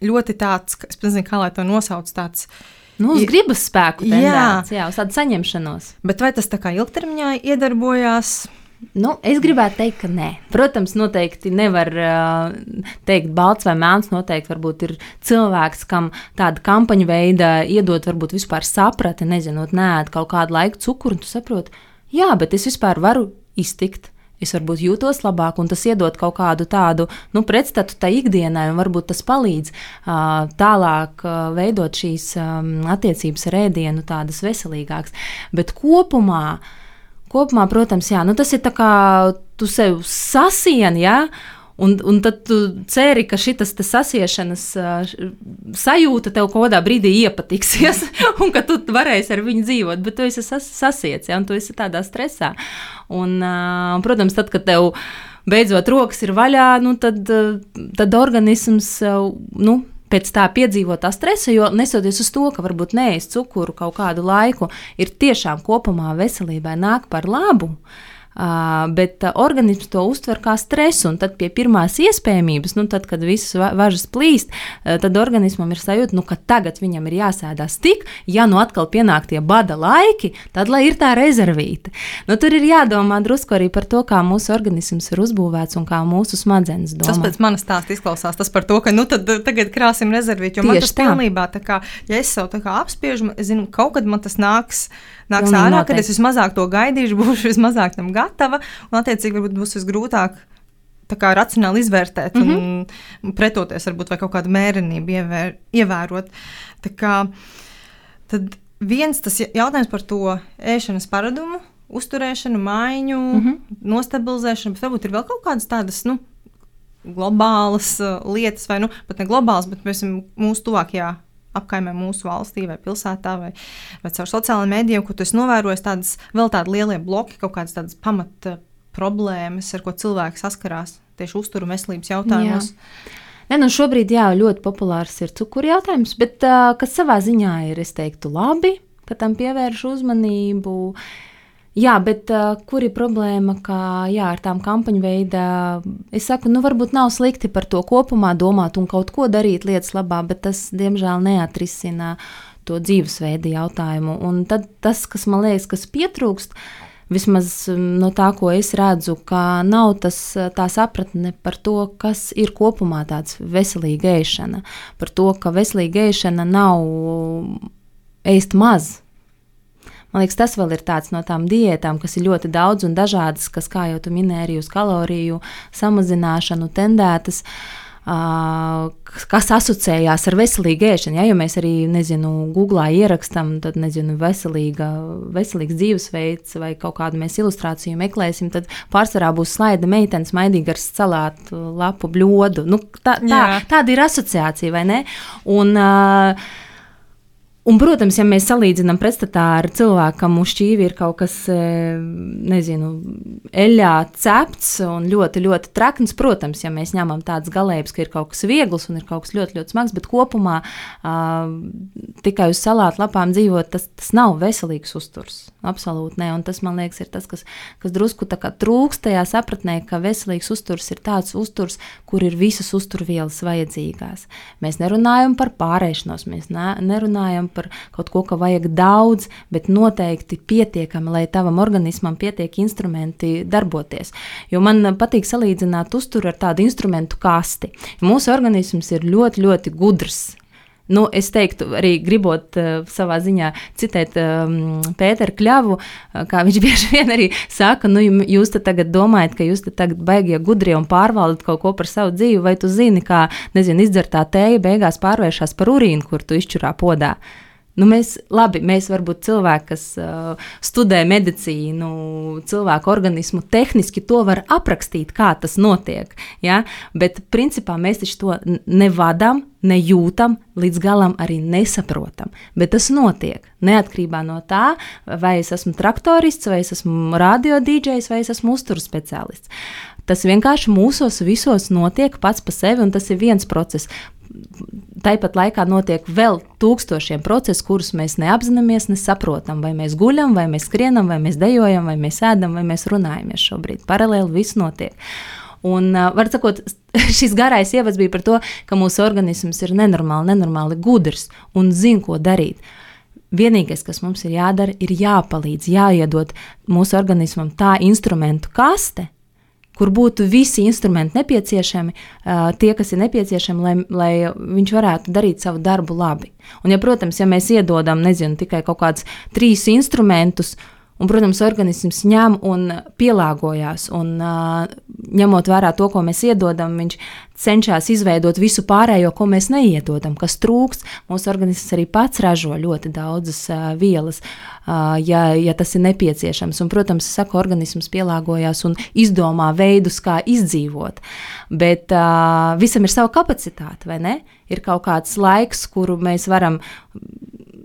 ļoti tāds, es nezinu, kā lai to nosauc. Tāds, Nu, uz gribas spēku, tendēts, jā, jā, uz tādu saņemšanos. Bet vai tas tā kā ilgtermiņā iedarbojās? Nu, es gribētu teikt, ka nē. Protams, noteikti nevar uh, teikt, balts vai melns. Noteikti varbūt ir cilvēks, kam tāda kampaņa veida iedot, varbūt vispār saprati, nezinot, nē, kaut kādu laiku cukuru, un tu saproti, jā, bet es vispār varu iztikt es varbūt jūtos labāk, un tas iedod kaut kādu tādu nu, pretstatu tai ikdienai, un varbūt tas palīdz uh, tālāk uh, veidot šīs um, attiecības ar ēdienu tādas veselīgākas. Bet kopumā, kopumā protams, jā, nu, tas ir tā kā tu sev sasieni, jā? Un, un tad tu ceri, ka šis sasiešanas uh, sajūta tev kaut kādā brīdī iepatiksies, un ka tu varēsi ar viņu dzīvot, bet tu esi sas, sasiets, ja, un tu esi tādā stresā. Un, uh, protams, tad, kad tev beidzot rokas ir vaļā, nu, tad, uh, tad organisms. Uh, nu, Pēc tā piedzīvotā stresa, jo nesoties uz to, ka varbūt neēst cukuru kaut kādu laiku, ir tiešām kopumā veselībai nāk par labu. Uh, bet uh, organisms to uztver kā stresu, un tad pie pirmās iespējamības, nu, tad, kad visas važas plīst, uh, tad organismam ir sajūta, nu, ka tagad viņam ir jāsēdās tik, ja nu atkal pienāk tie bada laiki, tad lai ir tā rezervīte. Nu, tur ir jādomā drusku arī par to, kā mūsu organisms ir uzbūvēts un kā mūsu smadzenes domā. Tas pēc manas stāsta izklausās tas par to, ka nu, tad, tagad krāsim rezervīti, jo Tieši man tas tā. pilnībā tā kā, ja es sev tā kā apspiežu, es zinu, kaut kad man tas nāks nāks Pilnīgi ārā, noteikti. kad es vismazāk to gaidīšu, būšu vismazāk tam gatava, un attiecīgi varbūt būs visgrūtāk. Tā kā racionāli izvērtēt mm -hmm. un pretoties, varbūt vai kaut kādu mērenību ievēr, ievērot. Tā kā, tad viens tas jautājums par to ēšanas paradumu, uzturēšanu, maiņu, mm -hmm. nostabilizēšanu, bet varbūt ir vēl kaut kādas tādas nu, globālas uh, lietas, vai nu, pat ne globālas, bet piemēram, mūsu tuvākajā apkaimē mūsu valstī vai pilsētā vai, vai caur sociālajiem mēdījiem, kur tu esi novērojis tādas vēl tādi lielie bloki, kaut kādas tādas pamata problēmas, ar ko cilvēki saskarās tieši uzturu veselības jautājumos. Jā. Ne, nu šobrīd jā, ļoti populārs ir cukuru jautājums, bet uh, kas savā ziņā ir, es teiktu, labi, ka tam pievērš uzmanību. Uh, Jā, bet uh, kur ir problēma, ka jā, ar tām kampaņu veidā es saku, nu, varbūt nav slikti par to kopumā domāt un kaut ko darīt lietas labā, bet tas, diemžēl, neatrisina to dzīvesveidu jautājumu. Un tad tas, kas man liekas, kas pietrūkst, vismaz no tā, ko es redzu, ka nav tas, tā sapratne par to, kas ir kopumā tāds veselīga ēšana, par to, ka veselīga ēšana nav ēst maz Man liekas, tas vēl ir tāds no tām diētām, kas ir ļoti daudz un dažādas, kas, kā jau tu minēji, arī uz kaloriju samazināšanu tendētas. kas asociējās ar veselīgu ēšanu. Ja, jo mēs arī, nezinu, Google ierakstām, tad, nezinu, veselīga, veselīgs dzīvesveids vai kaut kādu mēs ilustrāciju meklēsim, tad pārsvarā būs slaida meitenes maidīgi ar salātu lapu bļodu. Nu, tā, tā, tāda ir asociācija, vai ne? Un, uh, Un, protams, ja mēs salīdzinām pretstatā ar cilvēku, kam uz šķīvi ir kaut kas, e, nezinu, eļļā cepts un ļoti, ļoti trakns, protams, ja mēs ņemam tādas galējības, ka ir kaut kas viegls un ir kaut kas ļoti, ļoti smags, bet kopumā uh, tikai uz salātu lapām dzīvot, tas, tas nav veselīgs uzturs. Absolūti nē, un tas man liekas, ir tas, kas, kas drusku trūkst tajā sapratnē, ka veselīgs uzturs ir tāds uzturs, kur ir visas uzturvielas vajadzīgās. Mēs nerunājam par pārēšanos, mēs ne, nerunājam par kaut ko, ka vajag daudz, bet noteikti pietiekami, lai tavam organismam pietiek instrumenti darboties. Jo man patīk salīdzināt uzturu ar tādu instrumentu kasti. Mūsu organisms ir ļoti, ļoti gudrs. Nu, es teiktu, arī gribot uh, savā ziņā citēt um, Pēteru Kļavu, uh, kā viņš bieži vien arī saka, nu, jūs tagad domājat, ka jūs tagad baigie gudri un pārvaldat kaut ko par savu dzīvi, vai tu zini, kā, nezinu, izdzertā tēja beigās pārvēršas par urīnu, kur tu izčurā podā. Uh, Nu, mēs, labi, mēs varbūt cilvēki, kas uh, studē medicīnu, cilvēku organismu, tehniski to var aprakstīt, kā tas notiek. Ja? Bet principā mēs taču to nevadām, nejūtam, līdz galam arī nesaprotam. Bet tas notiek neatkarībā no tā, vai es esmu traktorists, vai es esmu radio dīdžejs, vai es esmu uzturu speciālists. Tas vienkārši mūsos visos notiek pats par sevi, un tas ir viens process Tāpat laikā notiek vēl tūkstošiem procesu, kurus mēs neapzināmies, nesaprotam. Vai mēs guļam, vai mēs skrienam, vai mēs dejojam, vai mēs ēdam, vai mēs runājamies šobrīd. Paralēli viss notiek. Un, var sakot, šis garais ievads bija par to, ka mūsu organisms ir nenormāli, nenormāli gudrs un zina, ko darīt. Vienīgais, kas mums ir jādara, ir jāpalīdz, jāiedod mūsu organismam tā instrumentu kaste, kur būtu visi instrumenti nepieciešami, tie, kas ir nepieciešami, lai, lai viņš varētu darīt savu darbu labi. Un, ja, protams, ja mēs iedodam, nezinu, tikai kaut kādus trīs instrumentus, Un, protams, organisms ņem un pielāgojas. Un, uh, ņemot vērā to, ko mēs iedodam, viņš cenšas izveidot visu pārējo, ko mēs neiedodam, kas trūkst. Mūsu organisms arī pats ražo ļoti daudzas uh, vielas, uh, ja, ja tas ir nepieciešams. Un, protams, saku, organisms pielāgojas un izdomā veidus, kā izdzīvot. Bet uh, visam ir sava kapacitāte, vai ne? Ir kaut kāds laiks, kuru mēs varam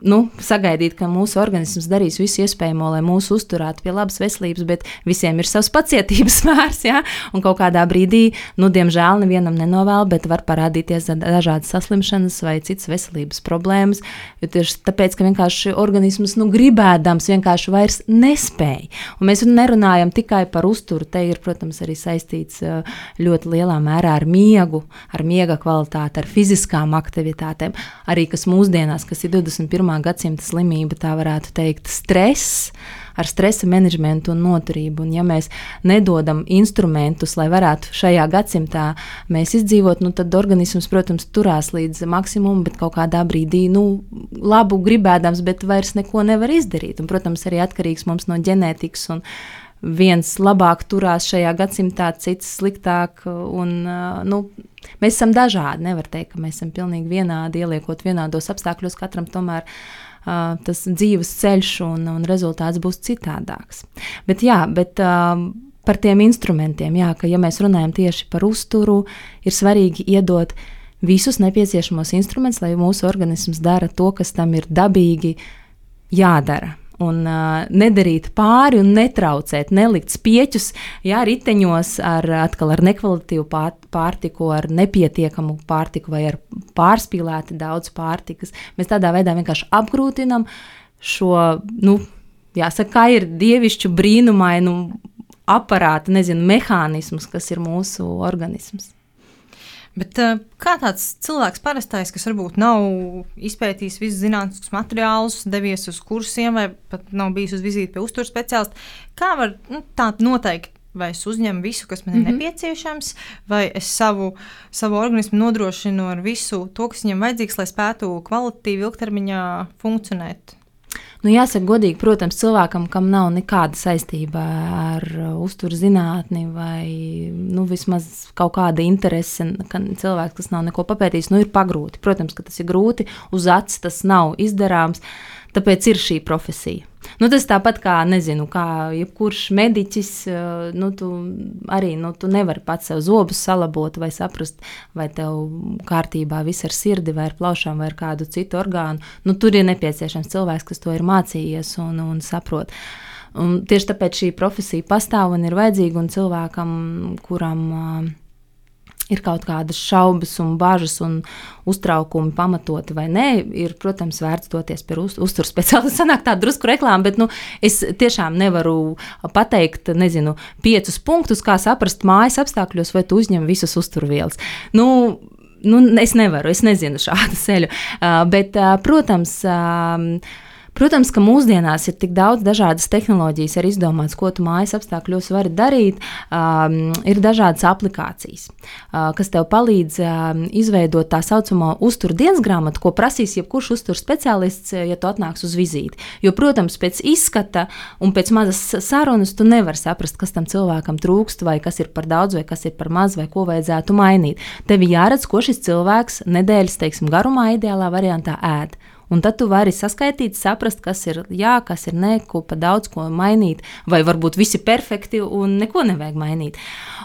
nu, sagaidīt, ka mūsu organisms darīs visu iespējamo, lai mūs uzturētu pie labas veselības, bet visiem ir savs pacietības mērs. Ja? Un kaut kādā brīdī, nu, diemžēl, nevienam nenovēl, bet var parādīties dažādas saslimšanas vai citas veselības problēmas. Tieši tāpēc, ka vienkārši organisms nu, gribēdams vienkārši vairs nespēja. Un mēs nerunājam tikai par uzturu. Te ir, protams, arī saistīts ļoti lielā mērā ar miegu, ar miega kvalitāti, ar fiziskām aktivitātēm. Arī kas mūsdienās, kas ir 21 gadsimta slimība, tā varētu teikt, stress, ar stresa menedžmentu un noturību. Un ja mēs nedodam instrumentus, lai varētu šajā gadsimtā mēs izdzīvot, nu, tad organisms, protams, turās līdz maksimumam, bet kaut kādā brīdī, nu, labu gribēdams, bet vairs neko nevar izdarīt. Un, protams, arī atkarīgs mums no ģenētikas un viens labāk turās šajā gadsimtā, cits sliktāk. Un, nu, mēs esam dažādi. Nevar teikt, ka mēs esam pilnīgi vienādi, ieliekot vienādos apstākļos. Katram tomēr uh, tas dzīves ceļš un, un rezultāts būs citādāks. Bet, jā, bet, uh, par tiem instrumentiem, jā, ka, ja mēs runājam tieši par uzturu, ir svarīgi iedot visus nepieciešamos instrumentus, lai mūsu organisms dara to, kas tam ir dabīgi jādara un uh, nedarīt pāri un netraucēt, nelikt spieķus, jā, riteņos ar, atkal ar nekvalitīvu pār, pārtiku, ar nepietiekamu pārtiku vai ar pārspīlēti daudz pārtikas. Mēs tādā veidā vienkārši apgrūtinam šo, nu, jāsaka, kā ir dievišķu brīnumainu aparātu, nezinu, mehānismus, kas ir mūsu organisms. Bet, uh, kā tāds cilvēks parastais, kas varbūt nav izpētījis visus zinātniskus materiālus, devies uz kursiem vai pat nav bijis uz vizīti pie uzturu speciālista, kā var nu, tā noteikt? Vai es uzņemu visu, kas man ir mm -hmm. nepieciešams, vai es savu, savu organismu nodrošinu ar visu to, kas viņam vajadzīgs, lai spētu kvalitīvi ilgtermiņā funkcionēt? Nu, jāsaka, godīgi, protams, cilvēkam, kam nav nekāda saistība ar uh, uzturzinātni vai nu, vismaz kaut kāda interese, ka cilvēks, kas nav neko papētījis, nu, ir pagrūti. Protams, ka tas ir grūti, uz acis tas nav izdarāms, tāpēc ir šī profesija. Nu, tas tāpat kā, nezinu, kā jebkurš mediķis, eh, nu, tu arī nu, tu nevari pats sev zobus salabot vai saprast, vai tev kārtībā viss ar sirdi vai ar plaušām vai ar kādu citu orgānu. Nu, tur ir nepieciešams cilvēks, kas to ir mācījies un, un saprot. Un tieši tāpēc šī profesija pastāv un ir vajadzīga un cilvēkam, kuram uh, ir kaut kādas šaubas un bažas un uztraukumi pamatoti vai nē, ir, protams, vērts doties pie uz, uzturu speciālista. Sanāk tā drusku reklāma, bet nu, es tiešām nevaru pateikt, nezinu, piecus punktus, kā saprast mājas apstākļos, vai tu uzņem visas uzturvielas. Nu, nu, es nevaru, es nezinu šādu ceļu, uh, bet, uh, protams, uh, Protams, ka mūsdienās ir tik daudz dažādas tehnoloģijas, ir izdomāts, ko tu mājas apstākļos vari darīt. Um, ir dažādas aplikācijas, uh, kas tev palīdz um, izveidot tā saucamo uzturu dienas grāmatu, ko prasīs jebkurš uzturu speciālists, ja tu atnāks uz vizīti. Jo, protams, pēc izskata un pēc mazas sarunas tu nevari saprast, kas tam cilvēkam trūkst, vai kas ir par daudz, vai kas ir par maz, vai ko vajadzētu mainīt. Tev jāredz, ko šis cilvēks nedēļas teiksim, garumā, ideālā variantā ēd. Un tad tu vari saskaitīt, saprast, kas ir jā, kas ir nē, ko pa daudz ko mainīt, vai varbūt viss ir perfekti un neko nevajag mainīt.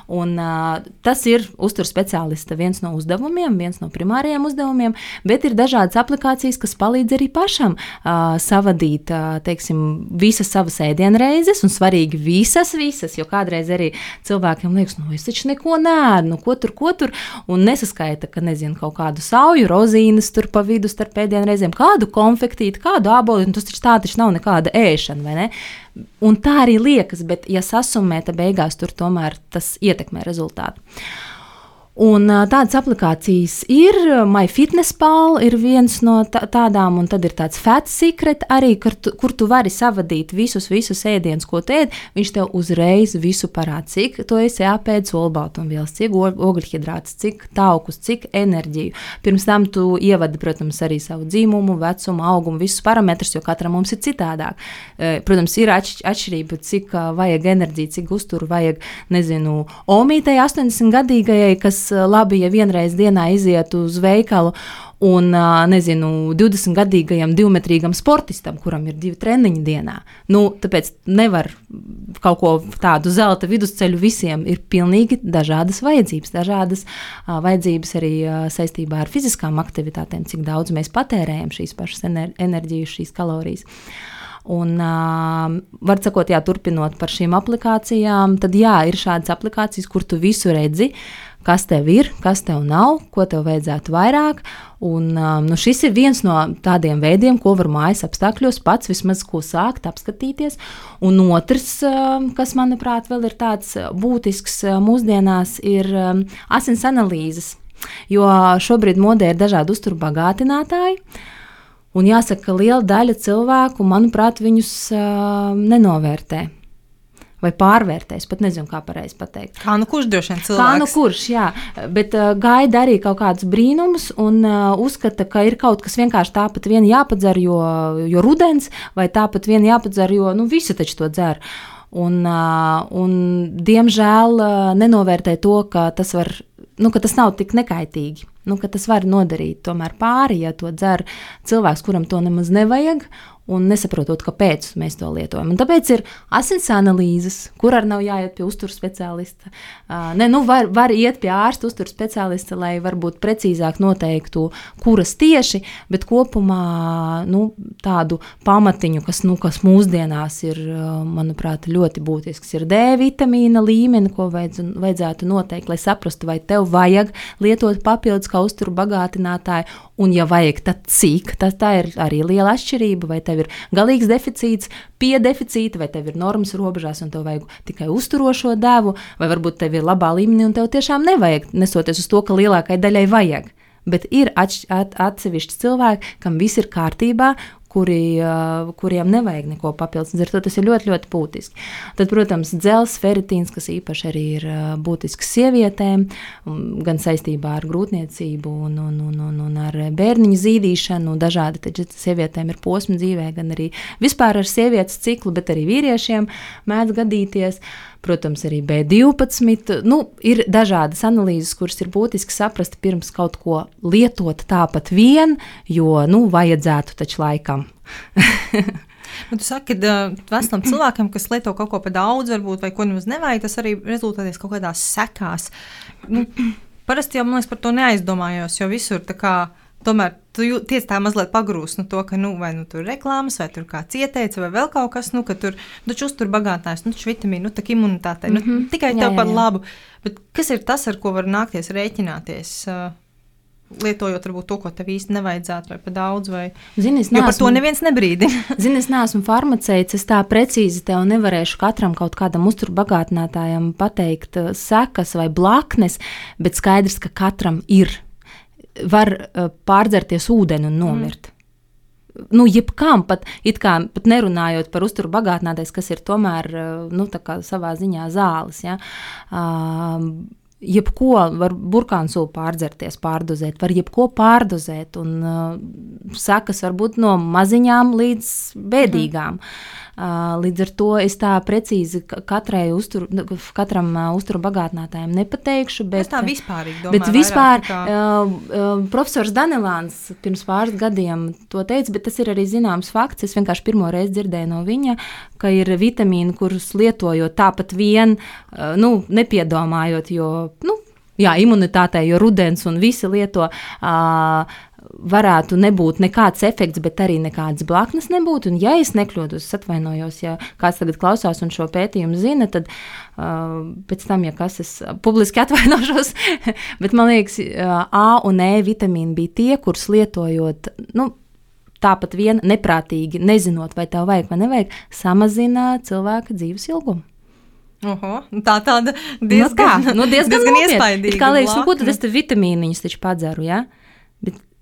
Un, uh, tas ir uzturu speciālista viens no uzdevumiem, viens no primārajiem uzdevumiem, bet ir dažādas aplikācijas, kas palīdz arī pašam uh, savadīt uh, teiksim, visas savas ēdienreizes, un svarīgi visas, visas, jo kādreiz arī cilvēkiem liekas, nu, es taču neko nēdu, nu, ko tur, ko tur, un nesaskaita, ka nezinu kaut kādu sauju, rozīnes tur pa vidu starp ēdienreizēm. Kā kādu konfektīti, kādu aboli, un tas taču tā taču nav nekāda ēšana, vai ne? Un tā arī liekas, bet, ja sasumē, tad beigās tur tomēr tas ietekmē rezultātu. Un tādas aplikācijas ir. MyFitnessPal ir viens no tādām, un tad ir tāds Fat Secret arī, kur tu, kur tu vari savadīt visus, visus ēdienus, ko tu ēd. Viņš tev uzreiz visu parāda, cik tu esi apēdis olbaltumvielas, cik ogļhidrāts, cik taukus, cik enerģiju. Pirms tam tu ievadi, protams, arī savu dzimumu, vecumu, augumu, visus parametrus, jo katram mums ir citādāk. Protams, ir atš atšķirība, cik vajag enerģiju, cik uzturu vajag, nezinu, omītei 80 gadīgajai, kas labi, ja vienreiz dienā iziet uz veikalu. Un, nezinu, 20-gadīgajam divmetrīgam sportistam, kuram ir divi treniņi dienā. Nu, tāpēc nevar kaut ko tādu zelta vidusceļu visiem. Ir pilnīgi dažādas vajadzības. Dažādas uh, vajadzības arī uh, saistībā ar fiziskām aktivitātēm, cik daudz mēs patērējam šīs pašas ener enerģijas, šīs kalorijas. Un, uh, var sakot, jā, turpinot par šīm aplikācijām, tad jā, ir šādas aplikācijas, kur tu visu redzi. Uh, kas tev ir, kas tev nav, ko tev vajadzētu vairāk. Un, um, nu, šis ir viens no tādiem veidiem, ko var mājas apstākļos pats vismaz ko sākt apskatīties. Un otrs, um, kas manuprāt vēl ir tāds būtisks uh, mūsdienās, ir um, asins analīzes. Jo šobrīd modē ir dažādi uzturbagātinātāji. Un jāsaka, ka liela daļa cilvēku, manuprāt, viņus uh, nenovērtē vai pārvērtējis. Pat nezinu, kā pareizi pateikt. Kā nu kurš droši vien cilvēks? Kā nu kurš, jā. Bet uh, gaida arī kaut kādus brīnumus un uh, uzskata, ka ir kaut kas vienkārši tāpat vien jāpadzer, jo, jo rudens, vai tāpat vien jāpadzer, jo nu, visi taču to dzer. Un, uh, un, diemžēl uh, nenovērtē to, ka tas, var, nu, ka tas nav tik nekaitīgi. Nu, tas var nodarīt tomēr pāri, ja to dzer cilvēks, kuram to nemaz nevajag un nesaprotot, kāpēc mēs to lietojam. Un tāpēc ir asins analīzes, kur arī nav jāiet pie uzturu speciālista. Uh, ne, nu var, var iet pie ārsta uzturu speciālista, lai varbūt precīzāk noteiktu, kuras tieši, bet kopumā nu, tādu pamatiņu, kas, nu, kas mūsdienās ir, manuprāt, ļoti būtisks, ir D vitamīna līmeni, ko vajadz, vajadzētu noteikt, lai saprastu, vai tev vajag lietot papildus kā uzturu bagātinātāju, un ja vajag, tad cik. Tas, tā ir arī liela atšķirība, vai tev ir galīgs deficīts, pie deficīta, vai tev ir normas robežās, un tev vajag tikai uzturošo devu, vai varbūt tev ir labā līmenī, un tev tiešām nevajag, nesoties uz to, ka lielākai daļai vajag. Bet ir atsevišķi cilvēki, kam viss ir kārtībā, kuri, kuriem nevajag neko papildus. Ar to tas ir ļoti, ļoti būtiski. Tad, protams, dzelzs, feritīns, kas īpaši arī ir būtisks sievietēm, gan saistībā ar grūtniecību, un, un, un, un, un ar bērniņu zīdīšanu. Dažādi taču sievietēm ir posmi dzīvē, gan arī vispār ar sievietes ciklu, bet arī vīriešiem mēdz gadīties. Protams, arī B12. Nu, ir dažādas analīzes, kuras ir būtiski saprast pirms kaut ko lietot tāpat vien, jo nu, vajadzētu taču laikam. Nu, tu saki, ka uh, veselam cilvēkam, kas lieto kaut ko par daudz, varbūt, vai ko nemaz nevajag, tas arī rezultēties kaut kādās sekās. Nu, parasti jau man liekas par to neaizdomājos, jo visur tā kā tomēr tu tiec tā mazliet pagrūst no to, ka, nu, vai nu tur ir reklāmas, vai tur kāds ieteica, vai vēl kaut kas, nu, ka tur, nu, uztur bagātinājums, nu, vitamīnu, nu, tā imunitāte, mm -hmm. nu, tikai jā, tev par labu. Bet kas ir tas, ar ko var nākties rēķināties? Uh, lietojot varbūt to, ko tev īsti nevajadzētu, vai par daudz. Vai... Zini, es neesmu, par to neviens nebrīdina. Zini, es neesmu farmaceits, es tā precīzi tev nevarēšu katram kaut kādam uzturbagātinātājam pateikt sekas vai blaknes, bet skaidrs, ka katram ir var pārdzerties ūdeni un nomirt. Mm. Nu, jebkām, pat, kā, pat nerunājot par uzturu bagātinātais, kas ir tomēr nu, savā ziņā zāles. Ja? Uh, jebko var burkānu sulu pārdzerties, pārdozēt, var jebko pārdozēt, un uh, sekas var būt no maziņām līdz bēdīgām. Mm. Līdz ar to es tā precīzi katrai uzturu, nu, katram uzturu bagātinātājam nepateikšu. Bet, es tā vispārīgi domāju. Bet vispār uh, uh, profesors Danelāns pirms pāris gadiem to teica, bet tas ir arī zināms fakts. Es vienkārši pirmo reizi dzirdēju no viņa, ka ir vitamīni, kurus lietojot tāpat vien, uh, nu, nepiedomājot, jo, nu, jā, imunitātei, jo rudens un visi lieto. Uh, varētu nebūt nekāds efekts, bet arī nekādas blaknes nebūtu. Un, ja es nekļūdos, es atvainojos, ja kāds tagad klausās un šo pētījumu zina, tad uh, pēc tam, ja kas es publiski atvainošos, bet man liekas, uh, A un E vitamīni bija tie, kurus lietojot. Nu, Tāpat vien neprātīgi, nezinot, vai tev vajag vai nevajag, samazina cilvēka dzīves ilgumu. Oho, tā tāda diezgan, nu, kā, nu, diezgan, diezgan iespaidīga. Kā liekas, nu, ko tad es te vitamīniņus taču padzeru, ja?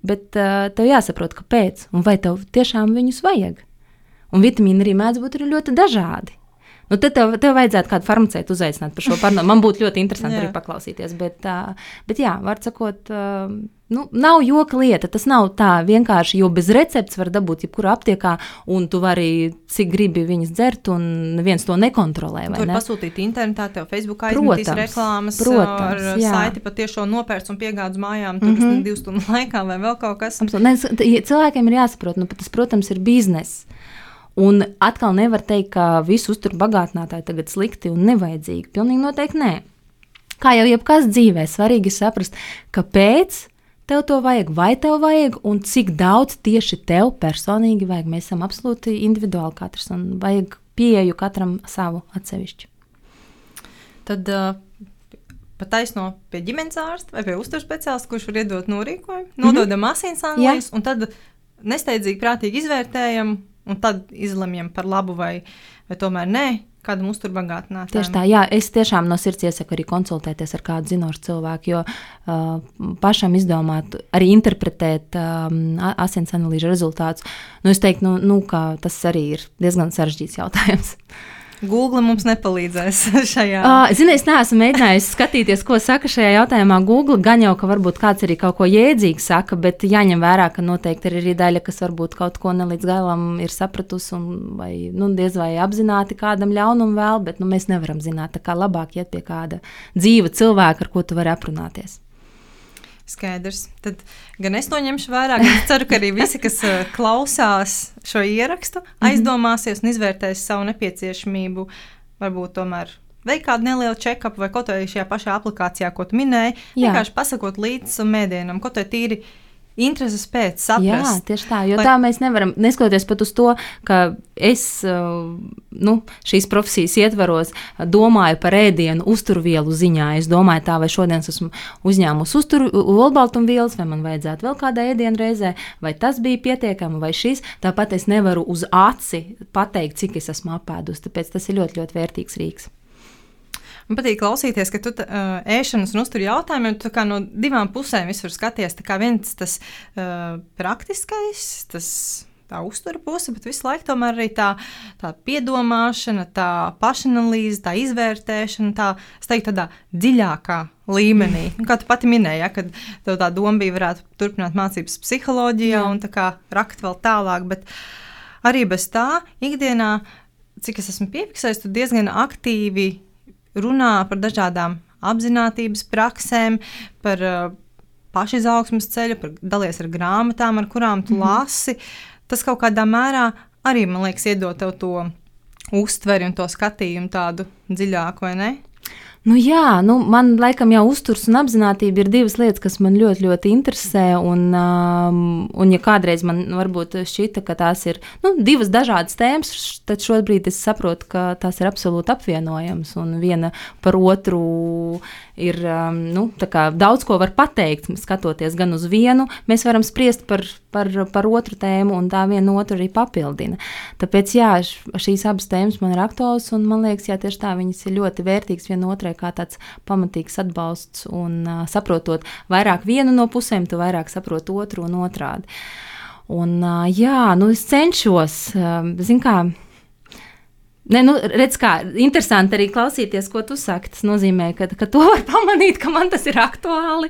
Bet uh, tev jāsaprot, kāpēc un vai tev tiešām viņus vajag. Un vitamīni arī mēdz būt ļoti dažādi. Nu, tad tev, tev vajadzētu kādu farmaceitu uzaicināt par šo parunāt. Man būtu ļoti interesanti arī paklausīties. Bet, bet jā, var sakot, nu, nav joka lieta. Tas nav tā vienkārši, jo bez receptes var dabūt jebkurā aptiekā, un tu vari cik gribi viņas dzert, un neviens to nekontrolē. Tu vari ne? pasūtīt internetā, tev Facebook aizmetīs reklāmas, protams, ar jā. saiti patiešām nopērts un piegādes mājām, tur mm -hmm. divu stundu laikā vai vēl kaut kas. Absolut. Ne, cilvēkiem ir jāsaprot, nu, tas, protams, ir bizness. Un atkal nevar teikt, ka visu uzturu bagātinātāji tagad slikti un nevajadzīgi. Pilnīgi noteikti nē. Kā jau jebkas dzīvē, svarīgi saprast, kāpēc tev to vajag, vai tev vajag, un cik daudz tieši tev personīgi vajag. Mēs esam absolūti individuāli katrs, un vajag pieeju katram savu atsevišķu. Tad uh, pat taisno pie ģimenes ārsta vai pie uzturu speciālista, kurš var iedot norīkojumu, nododam mm -hmm. asins analīzes, un tad nesteidzīgi, prātīgi izvērtējam un tad izlemjam par labu vai, vai tomēr nē. Kādam uzturbagātinātājam. Tieši tā, jā, es tiešām no sirds iesaku arī konsultēties ar kādu zinošu cilvēku, jo uh, pašam izdomāt, arī interpretēt um, asins analīžu rezultātus, nu, es teiktu, nu, nu, ka tas arī ir diezgan sarežģīts jautājums. Google mums nepalīdzēs šajā. Uh, Zini, es neesmu mēģinājis skatīties, ko saka šajā jautājumā Google. Gan jau, ka varbūt kāds arī kaut ko jēdzīgu saka, bet jāņem vērā, ka noteikti ir arī daļa, kas varbūt kaut ko ne līdz galam ir sapratusi un vai, nu, diez vai apzināti kādam ļaunumu vēl, bet nu, mēs nevaram zināt, kā labāk iet pie kāda dzīva cilvēka, ar ko tu vari aprunāties. Skaidrs. Tad gan es to ņemšu vērā, gan es ceru, ka arī visi, kas uh, klausās šo ierakstu, -hmm. aizdomāsies un izvērtēs savu nepieciešamību. Varbūt tomēr veikt kādu nelielu check-up vai kaut vai šajā pašā aplikācijā, ko tu minēji. Jā. Vienkārši pasakot līdzi mēdienam, ko te tīri intereses pēc saprast. Jā, tieši tā, jo Lai... tā mēs nevaram, neskatoties pat uz to, ka es uh, nu, šīs profesijas ietvaros domāju par ēdienu uzturvielu ziņā. Es domāju tā, vai šodien esmu uzņēmusi uzturu olbaltumvielas, vai man vajadzētu vēl kādā ēdienu reizē, vai tas bija pietiekami, vai šis. Tāpat es nevaru uz aci pateikt, cik es esmu apēdusi, tāpēc tas ir ļoti, ļoti vērtīgs rīks. Man patīk klausīties, ka tu uh, ēšanas un uzturu jautājumiem tu no divām pusēm visur skaties. Tā kā viens tas uh, praktiskais, tas tā uzturu puse, bet visu laiku tomēr arī tā, tā piedomāšana, tā pašanalīze, tā izvērtēšana, tā, es teiktu, tādā dziļākā līmenī. Un, kā tu pati minēji, ja, kad tev tā doma bija, varētu turpināt mācības psiholoģijā Jā. un tā kā rakt vēl tālāk, bet arī bez tā ikdienā, cik es esmu piefiksējis, tu diezgan aktīvi runā par dažādām apziņotības praksēm, par uh, pašizaugsmas ceļu, par dalies ar grāmatām, ar kurām tu mm -hmm. lasi. Tas kaut kādā mērā arī, man liekas, iedod tev to uztveri un to skatījumu tādu dziļāku, vai ne? Nu, jā, nu, man laikam jau uzturs un apziņotība ir divas lietas, kas man ļoti, ļoti interesē. Un, um, un ja kādreiz man varbūt šķita, ka tās ir nu, divas dažādas tēmas, tad šobrīd es saprotu, ka tās ir absolūti apvienojamas. Un viena par otru ir um, nu, daudz ko var pateikt, skatoties gan uz vienu. Mēs varam spriest par, par, par otru tēmu, un tā viena otru arī papildina. Tāpēc jā, šīs abas tēmas man ir aktuālas, un man liekas, jā, tieši tā viņas ir ļoti vērtīgas viena otrai kā tāds pamatīgs atbalsts un uh, saprotot vairāk vienu no pusēm, tu vairāk saproti otru un otrādi. Un, uh, jā, nu es cenšos, uh, zin kā, Ne, nu, redz, kā interesanti arī klausīties, ko tu saki. Tas nozīmē, ka, ka to var pamanīt, ka man tas ir aktuāli.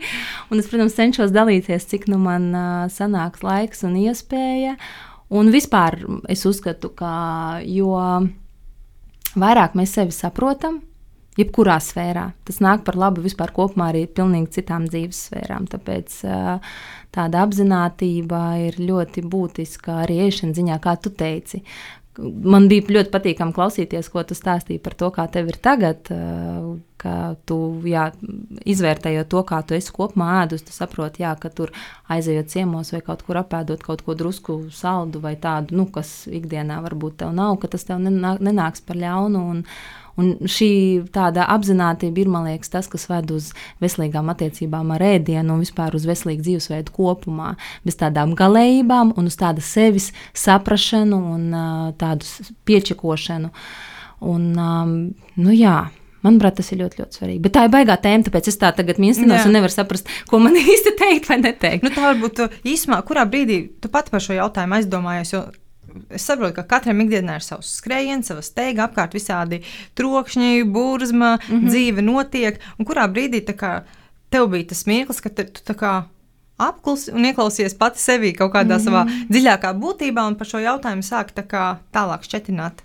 Un es, protams, cenšos dalīties, cik nu man uh, sanāks laiks un iespēja. Un vispār es uzskatu, ka jo vairāk mēs sevi saprotam, jebkurā sfērā. Tas nāk par labu vispār kopumā arī pilnīgi citām dzīves sfērām. Tāpēc tāda apziņotība ir ļoti būtiska arī ēšanas ziņā, kā tu teici. Man bija ļoti patīkami klausīties, ko tu stāstīji par to, kā tev ir tagad. Ka tu jā, izvērtējot to, kā tu esi kopumā ēdus, tu saproti, jā, ka tur aizejot ciemos vai kaut kur apēdot kaut ko drusku saldu vai tādu, nu, kas ikdienā varbūt tev nav, ka tas tev nenāks par ļaunu. Un, Un šī tāda apziņotība ir, man liekas, tas, kas ved uz veselīgām attiecībām ar ēdienu un vispār uz veselīgu dzīvesveidu kopumā. Bez tādām galējībām un uz tādu sevis saprašanu un tādu piečakošanu. Un, nu, jā. Manuprāt, tas ir ļoti, ļoti svarīgi. Bet tā ir baigā tēma, tāpēc es tā tagad minstinos un nevaru saprast, ko man īsti teikt vai neteikt. Nu, tā varbūt īsumā, kurā brīdī tu pati par šo jautājumu aizdomājies, jo es saprotu, ka katram ikdienā ir savs skrējiens, savs steiga, apkārt visādi trokšņi, burzma, mm -hmm. dzīve notiek. Un kurā brīdī kā, tev bija tas mirklis, kad tu tā kā apklusi un ieklausies pati sevī kaut kādā mm -hmm. savā dziļākā būtībā un par šo jautājumu sāk tā kā tālāk šķetināt?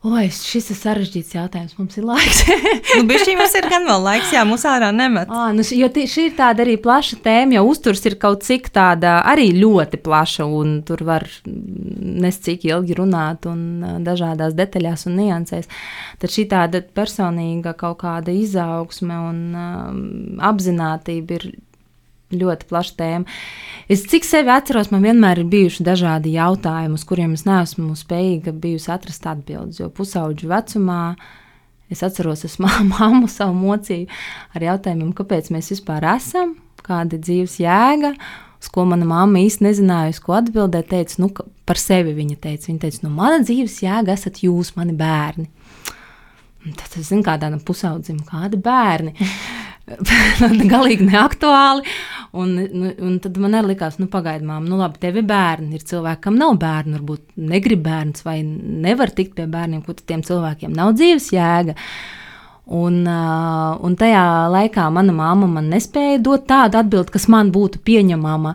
Oi, šis ir sarežģīts jautājums. Mums ir laiks. nu, Bišķi mums ir gan vēl laiks, jā, mums ārā nemet. À, nu, jo tī, šī ir tāda arī plaša tēma, jo uzturs ir kaut cik tāda arī ļoti plaša, un tur var nescik ilgi runāt un dažādās detaļās un niansēs. Tad šī tāda personīga kaut kāda izaugsme un um, apzinātība ir ļoti plaša tēma. Es cik sevi atceros, man vienmēr ir bijuši dažādi jautājumi, uz kuriem es neesmu spējīga bijusi atrast atbildes. Jo pusauģu vecumā es atceros, es māmu savu mocīju ar jautājumiem, kāpēc mēs vispār esam, kāda ir dzīves jēga. Uz ko mana mamma īsti nezināja, ko atbildēt. Teica, nu, par sevi viņa teica, viņa teica, nu, mana dzīves jēga esat jūs, mani bērni. Tad es zinu, kādā pusaudzim, kādi bērni. galīgi neaktuāli. Un, nu, un tad man arī likās, nu, pagaidām, nu, labi, tev ir bērni. Ir cilvēki, kam nav bērnu, varbūt negrib bērns vai nevar tikt pie bērniem, ko tiem cilvēkiem nav dzīves jēga. Un, un tajā laikā mana māma man nespēja dot tādu atbildi, kas man būtu pieņemama.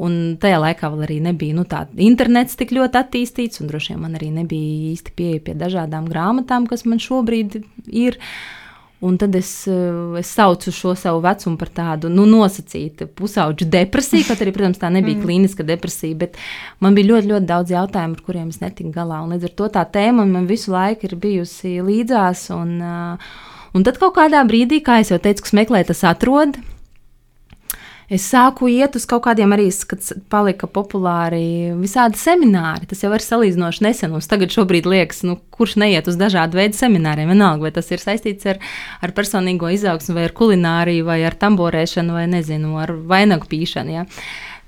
Un tajā laikā vēl arī nebija nu, tāds internets tik ļoti attīstīts, un droši vien man arī nebija īsti pieeja pie dažādām grāmatām, kas man šobrīd ir. Uh, Un tad es, eh, es saucu šo savu vecumu par tādu nu, nosacītu pusauģu depresiju. Kaut arī, protams, tā nebija mm. klīniska depresija, bet man bija ļoti, ļoti daudz jautājumu, ar kuriem es netiku galā. Un līdz ar to tā tēma man visu laiku ir bijusi līdzās. Un, uh, un tad kaut kādā brīdī, kā jau teicu, kas meklē, tas atrod. Es sāku iet uz kaut kādiem arī, kad palika populāri visādi semināri. Tas jau ir salīdzinoši nesen. Mums tagad liekas, nu, kurš neiet uz dažādu veidu semināriem. Vienalga, vai tas ir saistīts ar, ar personīgo izaugsmu, vai ar kulināriju, vai ar tamborēšanu, vai nezinu, ar vainagu pīšanu. Ja?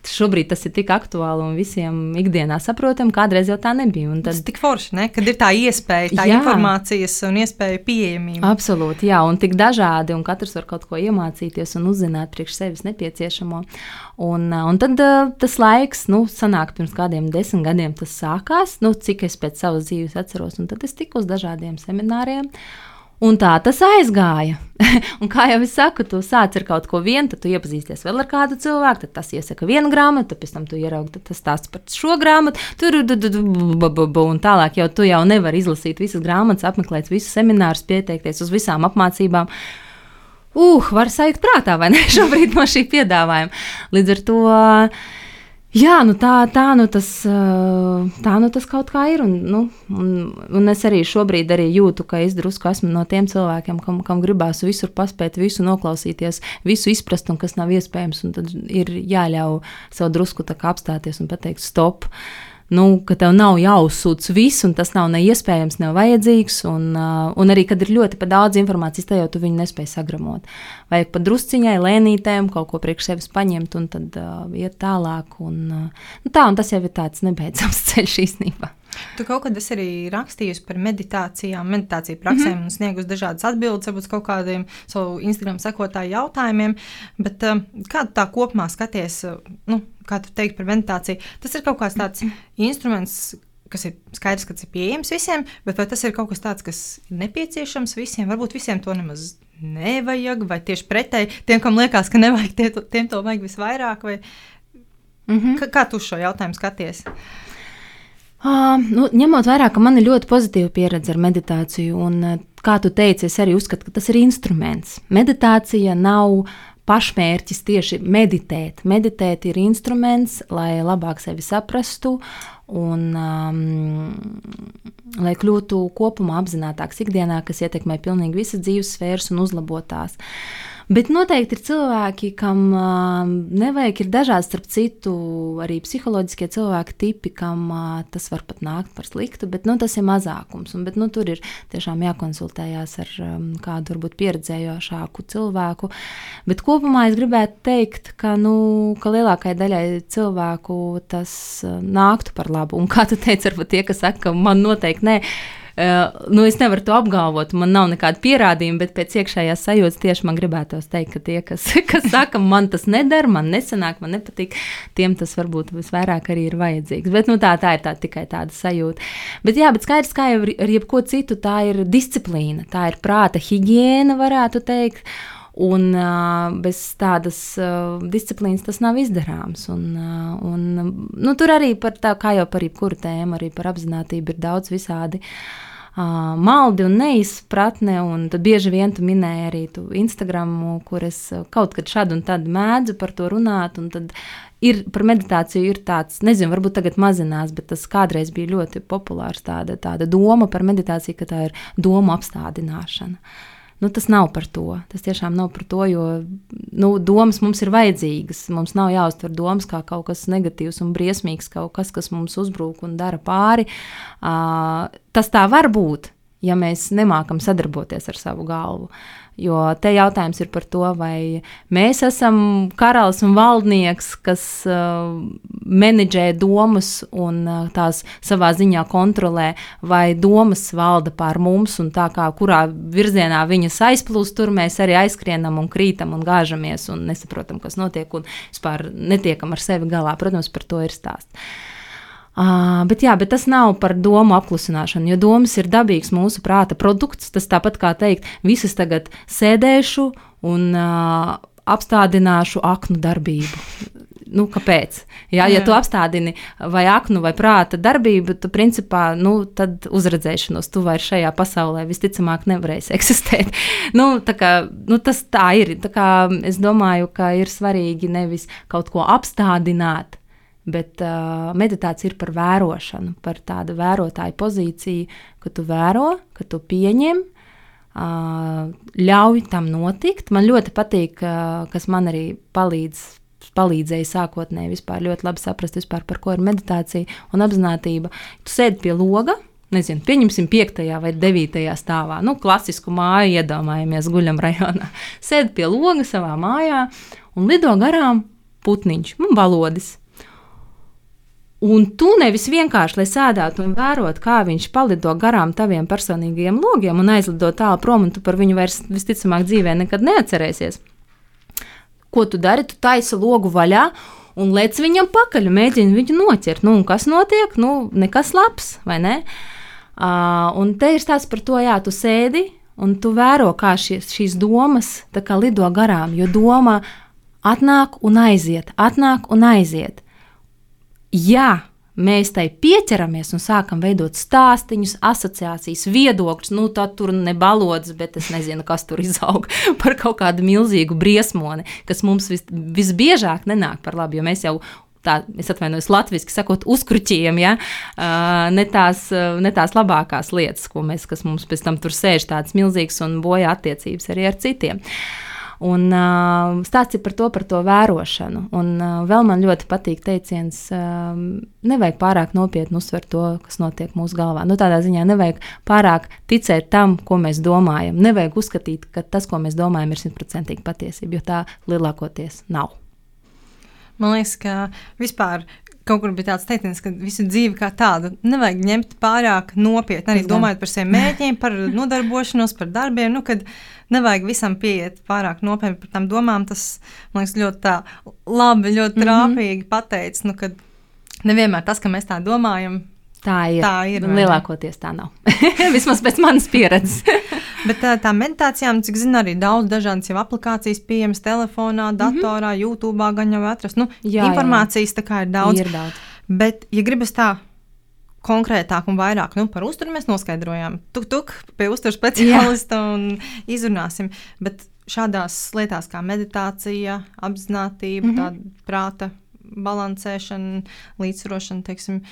Šobrīd tas ir tik aktuāli un visiem ikdienā saprotam, kādreiz jau tā nebija. Un tad... Tas ir tik forši, ne? kad ir tā iespēja, tā jā. informācijas un iespēja pieejamība. Absolūti, jā, un tik dažādi, un katrs var kaut ko iemācīties un uzzināt priekš sevis nepieciešamo. Un, un tad tas laiks, nu, sanāk pirms kādiem desmit gadiem tas sākās, nu, cik es pēc savas dzīves atceros, un tad es tiku uz dažādiem semināriem. Un tā tas aizgāja. un kā jau es saku, tu sāc ar kaut ko vienu, tad tu iepazīsties vēl ar kādu cilvēku, tad tas iesaka vienu grāmatu, pēc tam tu ieraugi, tas stāsta par šo grāmatu, tur un tālāk jau tu jau nevari izlasīt visas grāmatas, apmeklēt visus seminārus, pieteikties uz visām apmācībām. Uh, var sajūt prātā, vai ne, šobrīd no šī piedāvājuma. Līdz ar to. Uh, Jā, nu tā, tā, nu tas, tā nu tas kaut kā ir. Un, nu, un, un es arī šobrīd arī jūtu, ka es drusku esmu no tiem cilvēkiem, kam, kam gribās visur paspēt, visu noklausīties, visu izprast, un kas nav iespējams. Tad ir jāļauj sev drusku apstāties un pateikt, stop. Uh, nu, ka tev nav jāuzsūc viss, un tas nav neiespējams, nav vajadzīgs. Un, uh, un arī, kad ir ļoti daudz informācijas, tad jau tu viņu nespēj sagramot. Vajag pat drusciņai, lēnītēm kaut ko priekš sevis paņemt un tad uh, iet tālāk. Un, uh, nu, tā, un tas jau ir tāds nebeidzams ceļš īstenībā. Tu kaut kad esi arī rakstījusi par meditācijām, meditāciju praksēm mm -hmm. un sniegus dažādas atbildes, varbūt kaut kādiem savu Instagram sekotāju jautājumiem. Bet uh, kā tā kopumā skaties, uh, nu, kā tu teikt par meditāciju? Tas ir kaut kāds tāds instruments, kas ir skaidrs, ka tas ir pieejams visiem, bet vai tas ir kaut kas tāds, kas ir nepieciešams visiem? Varbūt visiem to nemaz nevajag, vai tieši pretēji tiem, kam liekas, ka nevajag, tie, tiem to vajag visvairāk. Vai... Mm -hmm. kā, kā tu šo jautājumu skaties? Uh, Uh, nu, ņemot vērā, ka man ir ļoti pozitīva pieredze ar meditāciju, un, uh, kā tu teici, es arī uzskatu, ka tas ir instruments. Meditācija nav pašmērķis tieši meditēt. Meditēt ir instruments, lai labāk sevi saprastu un um, lai kļūtu kopumā apzinātāks ikdienā, kas ietekmē pilnīgi visas dzīves sfēras un uzlabotās. Bet noteikti ir cilvēki, kam uh, nevajag, ir dažādi, starp citu, arī psiholoģiskie cilvēki tipi, kam uh, tas var pat nākt par sliktu, bet nu, tas ir mazākums. Un, bet, nu, tur ir tiešām jākonsultējās ar um, kādu varbūt pieredzējošāku cilvēku. Bet kopumā es gribētu teikt, ka, nu, ka lielākajai daļai cilvēku tas uh, nāktu par labu. Un kā tu teici, varbūt tie, kas saka, ka man noteikti nē. Uh, nu, es nevaru to apgalvot, man nav nekāda pierādījuma, bet pēc iekšējās sajūtas tieši man gribētos teikt, ka tie, kas, kas saka, man tas nedara, man nesanāk, man nepatīk, tiem tas varbūt visvairāk arī ir vajadzīgs. Bet nu, tā, tā ir tā, tikai tāda sajūta. Bet, jā, bet skaidrs, kā jau ar jebko citu, tā ir disciplīna, tā ir prāta higiēna, varētu teikt. Un uh, bez tādas uh, disciplīnas tas nav izdarāms. Un, uh, un, nu, tur arī par tā, kā jau par jebkuru tēmu, arī par apziņotību ir daudz visādi uh, maldi un neizpratne. Un tad bieži vien tu minēji arī tu Instagram, kur es kaut kad šad un tad mēdzu par to runāt. Ir par meditāciju ir tāds, nezinu, varbūt tagad mazinās, bet tas kādreiz bija ļoti populārs. Tāda, tāda doma par meditāciju, ka tā ir domu apstādināšana. Uh, nu, tas nav par to. Tas tiešām nav par to, jo nu, domas mums ir vajadzīgas. Mums nav jāuztver domas kā kaut kas negatīvs un briesmīgs, kaut kas, kas mums uzbrūk un dara pāri. Uh, tas tā var būt, ja mēs nemākam sadarboties ar savu galvu. Jo te jautājums ir par to, vai mēs esam karalis un valdnieks, kas uh, menedžē domas un uh, tās savā ziņā kontrolē, vai domas valda pār mums, un tā kā kurā virzienā viņas aizplūst, tur mēs arī aizskrienam un krītam un gāžamies un nesaprotam, kas notiek, un vispār netiekam ar sevi galā. Protams, par to ir stāsts. Uh, bet, jā, bet tas nav par domu apklusināšanu, jo domas ir dabīgs mūsu prāta produkts. Tas tāpat kā teikt, visas tagad sēdēšu un uh, apstādināšu aknu darbību. Nu, kāpēc? Jā, ja tu apstādini vai aknu vai prāta darbību, tad principā nu, tad uzredzēšanos tu vairs šajā pasaulē visticamāk nevarēsi eksistēt. nu, kā, nu, tas tā ir. Tā es domāju, ka ir svarīgi nevis kaut ko apstādināt, Bet uh, meditācija ir par vērošanu, par tādu vērotāju pozīciju, ka tu vēro, ka tu pieņem, uh, ļauj tam notikt. Man ļoti patīk, uh, kas man arī palīdz. Palīdzēja sākotnēji vispār ļoti labi saprast, vispār, par ko ir meditācija un apziņotība. Tu sēdi pie loga, nezinu, pieņemsim, piektajā vai devītajā stāvā. Nu, klasisku māju iedomājamies, guļam rajonā. Sēdi pie loga savā mājā un lido garām putniņš, nu, balodis. Un tu nevis vienkārši, lai sēdētu un vērotu, kā viņš palido garām taviem personīgajiem logiem un aizlido tālu prom, un tu par viņu vairs visticamāk dzīvē nekad neatcerēsies. Ko tu dari? Tu taisi logu vaļā un lec viņam pakaļ, mēģini viņu noķert. Nu, kas notiek? Nu, nekas labs, vai ne? Uh, un te ir stāsts par to, jā, tu sēdi un tu vēro, kā šies, šīs domas kā lido garām, jo doma atnāk un aiziet, atnāk un aiziet ja mēs tai pieķeramies un sākam veidot stāstīņus, asociācijas, viedokļus, nu tad tur nebalodas, bet es nezinu, kas tur izaug par kaut kādu milzīgu briesmoni, kas mums vis, visbiežāk nenāk par labu, jo mēs jau tā, es atvainojos, latviešu sakot, uzkruķiem, ja? ne, tās, ne tās labākās lietas, ko mēs, kas mums pēc tam tur sēž, tādas milzīgas un bojā attiecības arī ar citiem. Uh, Un uh, stāsts ir par to, par to vērošanu. Un uh, vēl man ļoti patīk teiciens, uh, nevajag pārāk nopietni uztvert to, kas notiek mūsu galvā. Nu, tādā ziņā nevajag pārāk ticēt tam, ko mēs domājam. Nevajag uzskatīt, ka tas, ko mēs domājam, ir simtprocentīgi patiesība, jo tā lielākoties nav. Man liekas, ka vispār kaut kur bija tāds teiciens, ka visu dzīvi kā tādu nevajag ņemt pārāk nopietni. Arī domājot par saviem mērķiem, par nodarbošanos, par darbiem. Nu, nevajag visam pieiet pārāk nopietni par tām domām. Tas man liekas ļoti tā, labi, ļoti mhm. trāpīgi mm -hmm. pateicis. Nu, nevienmēr tas, ka mēs tā domājam. Tā ir. Tā ir Lielākoties tā nav. Vismaz pēc manas pieredzes. Bet tā, tā meditācijām, cik zinu, arī daudz dažādas jau aplikācijas pieejamas telefonā, mhm. datorā, mm -hmm. YouTube, gan jau atrast. Nu, jā, informācijas jā. tā kā ir daudz. Ir daudz. Bet, ja gribas tā konkrētāk un vairāk nu, par uzturu mēs noskaidrojām. Tuk, tuk, pie uzturu speciālista un izrunāsim. Bet šādās lietās kā meditācija, apziņotība, mm -hmm. prāta balansēšana, līdzsvarošana, teiksim,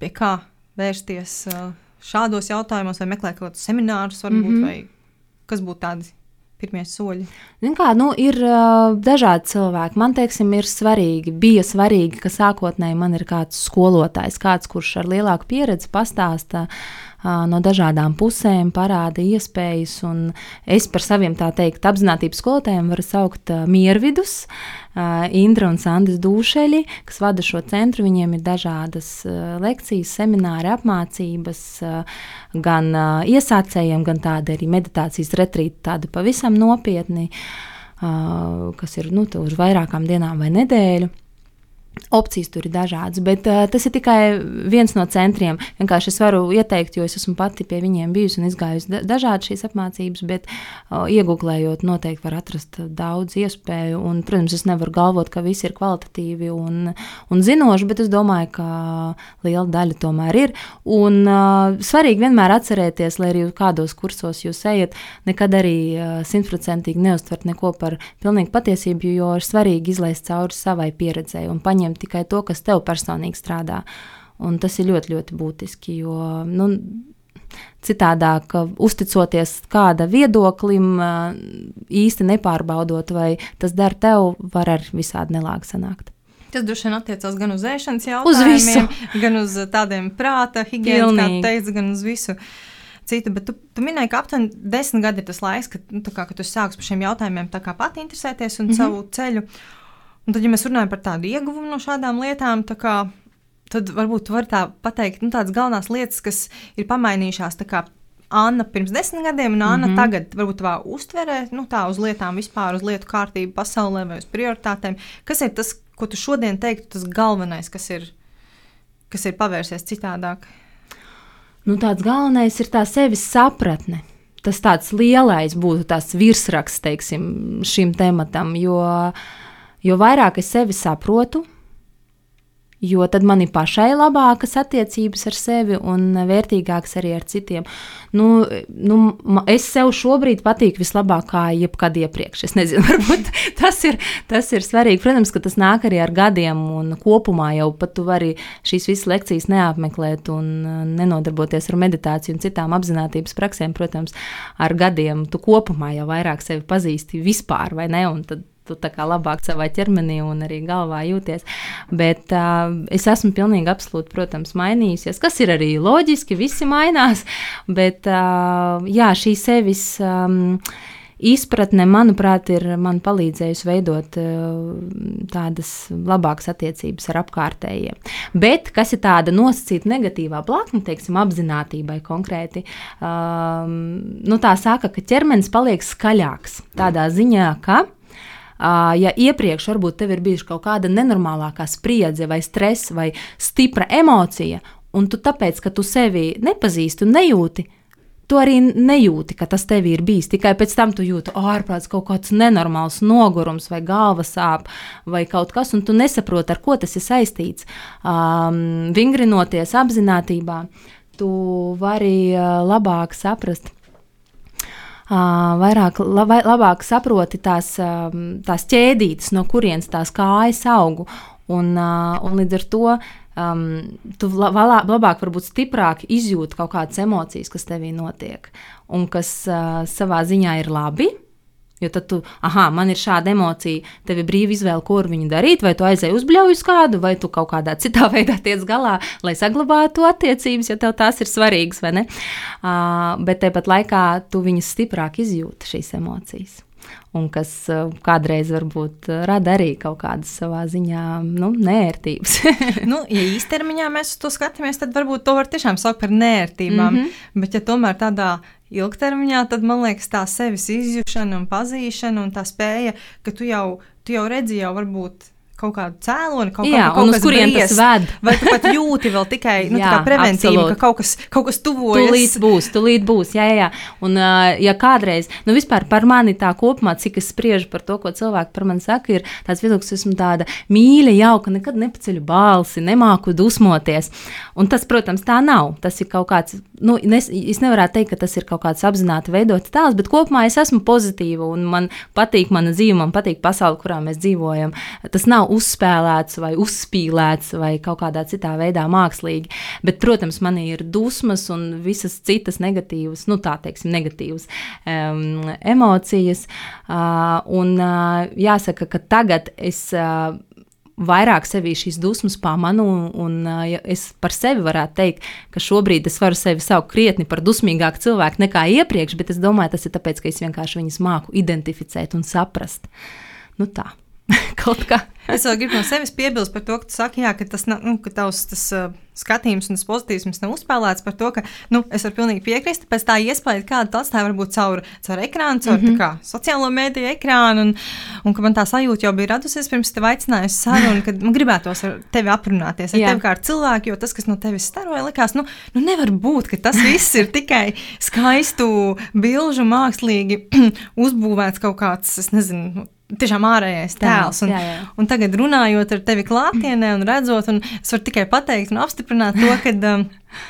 pie kā vērsties uh, šādos jautājumos, vai meklēt kaut kādus seminārus, varbūt, mm -hmm. vai kas būtu tādi pirmie soļi? Kā, nu, ir uh, dažādi cilvēki. Man teiksim, ir svarīgi, bija svarīgi, ka sākotnēji man ir kāds skolotājs, kāds, kurš ar lielāku pieredzi pastāsta. Uh, no dažādām pusēm parāda iespējas, es par saviem tā teikt, apziņotības skolotājiem varu saukt miervidus, Indra un Sandis Dūšeļi, kas vada šo centru. Viņiem ir dažādas lekcijas, semināri, apmācības. Gan iesācējiem, gan tādi arī meditācijas retrīti, tādi pavisam nopietni, kas ir nu, uz vairākām dienām vai nedēļu. Opcijas tur ir dažādas, bet uh, tas ir tikai viens no centriem. Vienkārši es varu ieteikt, jo es esmu pati pie viņiem bijusi un izgājusi da dažādas šīs apmācības, bet uh, iegūlējot, noteikti var atrast daudz iespēju. Un, protams, es nevaru galvot, ka visi ir kvalitatīvi un, un zinoši, bet es domāju, ka liela daļa tomēr ir. Un uh, svarīgi vienmēr atcerēties, lai arī kādos kursos jūs ejat, nekad arī simtprocentīgi uh, neuztvert neko par pilnīgu patiesību, jo ir svarīgi izlaist cauri savai pieredzēji un paņemt paņemt tikai to, kas tev personīgi strādā. Un tas ir ļoti, ļoti būtiski, jo nu, citādāk, uzticoties kāda viedoklim, īsti nepārbaudot, vai tas der tev, var ar visādi nelāgi sanākt. Tas droši vien attiecās gan uz ēšanas jautājumiem, uz gan uz tādiem prāta higiēnas, kā teicu, gan uz visu. Citu, bet tu, tu minēji, ka aptuveni desmit gadi ir tas laiks, kad, nu, kā, kad tu sāksi par šiem jautājumiem pati interesēties un mm -hmm. savu ceļu. Un tad, ja mēs runājam par tādu ieguvumu no šādām lietām, tā kā, tad varbūt var tā pateikt, nu, tādas galvenās lietas, kas ir pamainījušās. Anna pirms desmit gadiem, un Anna mm -hmm. tagad varbūt tā uztverē, nu, tā uz lietām vispār, uz lietu kārtību pasaulē vai uz prioritātēm. Kas ir tas, ko tu šodien teiktu, tas galvenais, kas ir, kas ir pavērsies citādāk? Nu, tāds galvenais ir tā sevis sapratne. Tas tāds lielais būtu tas virsraksts, teiksim, šim tematam, jo uh, Jo vairāk es sevi saprotu, jo tad man ir pašai labākas attiecības ar sevi un vērtīgākas arī ar citiem. Nu, nu, es sev šobrīd patīku vislabāk, kā jebkad iepriekš. Es nezinu, varbūt tas ir, tas ir svarīgi. Protams, ka tas nāk arī ar gadiem, un kopumā jau pat tu vari šīs visas lekcijas neapmeklēt un nenodarboties ar meditāciju un citām apziņotības praksēm. Protams, ar gadiem tu kopumā jau vairāk sevi pazīsti vispār, vai ne? Un tad tu tā kā labāk savā ķermenī un arī galvā jūties. Bet uh, es esmu pilnīgi absolūti, protams, mainījusies, kas ir arī loģiski, visi mainās. Bet uh, jā, šī sevis. Um, izpratne, manuprāt, ir man palīdzējusi veidot tādas labākas attiecības ar apkārtējiem. Bet kas ir tāda nosacīta negatīvā blakne, teiksim, apziņotībai konkrēti, um, nu, tā saka, ka ķermenis paliek skaļāks tādā ziņā, ka ja iepriekš varbūt tev ir bijusi kaut kāda nenormālākā spriedze, vai stress, vai stipra emocija, un tu tāpēc, ka tu sevi nepazīsti un nejūti, tu arī nejūti, ka tas tev ir bijis. Tikai pēc tam tu jūti ārprāts kaut kāds nenormāls nogurums, vai galvas sāp, vai kaut kas, un tu nesaproti, ar ko tas ir saistīts. Um, vingrinoties apziņotībā, tu vari labāk saprast. Vairāk, lab, labāk saproti tās, tās ķēdītes, no kurienes tās kājas aug. Un, un līdz ar to um, tu labāk, labāk, varbūt stiprāk izjūti kaut kādas emocijas, kas tevī notiek, un kas uh, savā ziņā ir labi. Jo tad tu, ah, man ir šāda emocija, tev ir brīva izvēle, ko ar viņu darīt. Vai tu aizēji uz kādu, vai tu kaut kādā citā veidā tiec galā, lai saglabātu attiecības, jo tev tās ir svarīgas, vai ne? Uh, bet tāpat laikā tu viņas stiprāk izjūti šīs emocijas un kas uh, kādreiz varbūt uh, rada arī kaut kādas savā ziņā nu, nērtības. nu, ja īstermiņā mēs to skatāmies, tad varbūt to var tiešām saukt par nērtībām. Mm -hmm. Bet, ja tomēr tādā ilgtermiņā, tad man liekas, tā sevis izjūšana un pazīšana un tā spēja, ka tu jau, tu jau redzi, jau varbūt kaut kādu cēloni, kaut, jā, kā, kaut uz kurien tas ved. Vai tu pat jūti vēl tikai nu, jā, preventīvi, absolūti. ka kaut kas, kaut kas tuvojas? Tūlīt būs, tūlīt būs, jā, jā. Un, ja kādreiz, nu vispār par mani tā kopumā, cik es spriežu par to, ko cilvēki par mani saka, ir tāds viedoklis, esmu tāda mīļa, jauka, nekad nepaceļu balsi, nemāku dusmoties. Un tas, protams, tā nav. Tas ir kaut kāds, nu, nes, es nevaru teikt, ka tas ir kaut kāds apzināti veidots tēls, bet kopumā es esmu pozitīva un man patīk mana dzīve, man patīk pasaule, kurā mēs dzīvojam. Tas nav uzspēlēts vai uzspīlēts vai kaut kādā citā veidā mākslīgi. Bet, protams, man ir dusmas un visas citas negatīvas, nu tā teiksim, negatīvas um, emocijas. Uh, un uh, jāsaka, ka tagad es. Uh, vairāk sevī šīs dusmas pamanu, un, un ja es par sevi varētu teikt, ka šobrīd es varu sevi saukt krietni par dusmīgāku cilvēku nekā iepriekš, bet es domāju, tas ir tāpēc, ka es vienkārši viņus māku identificēt un saprast. Nu tā. kaut kā. es vēl gribu no sevis piebilst par to, ka tu saki, jā, ka tas nav, nu, ka tavs tas, uh, skatījums un tas pozitīvs nav uzspēlēts par to, ka, nu, es varu pilnīgi piekrist, pēc tā iespēja, kāda tas atstāja varbūt caur, caur ekrānu, caur mm -hmm. kā, sociālo mediju ekrānu, un, un ka man tā sajūta jau bija radusies pirms tev aicinājusi sarunu, kad man gribētos ar tevi aprunāties, ar jā. tevi kā ar cilvēku, jo tas, kas no tevis staroja, likās, nu, nu nevar būt, ka tas viss ir tikai skaistu bilžu mākslīgi uzbūvēts kaut kāds, es nezinu, tiešām ārējais tēls. Un, jā, jā. un tagad runājot ar tevi klātienē un redzot, un es varu tikai pateikt un apstiprināt to, ka um,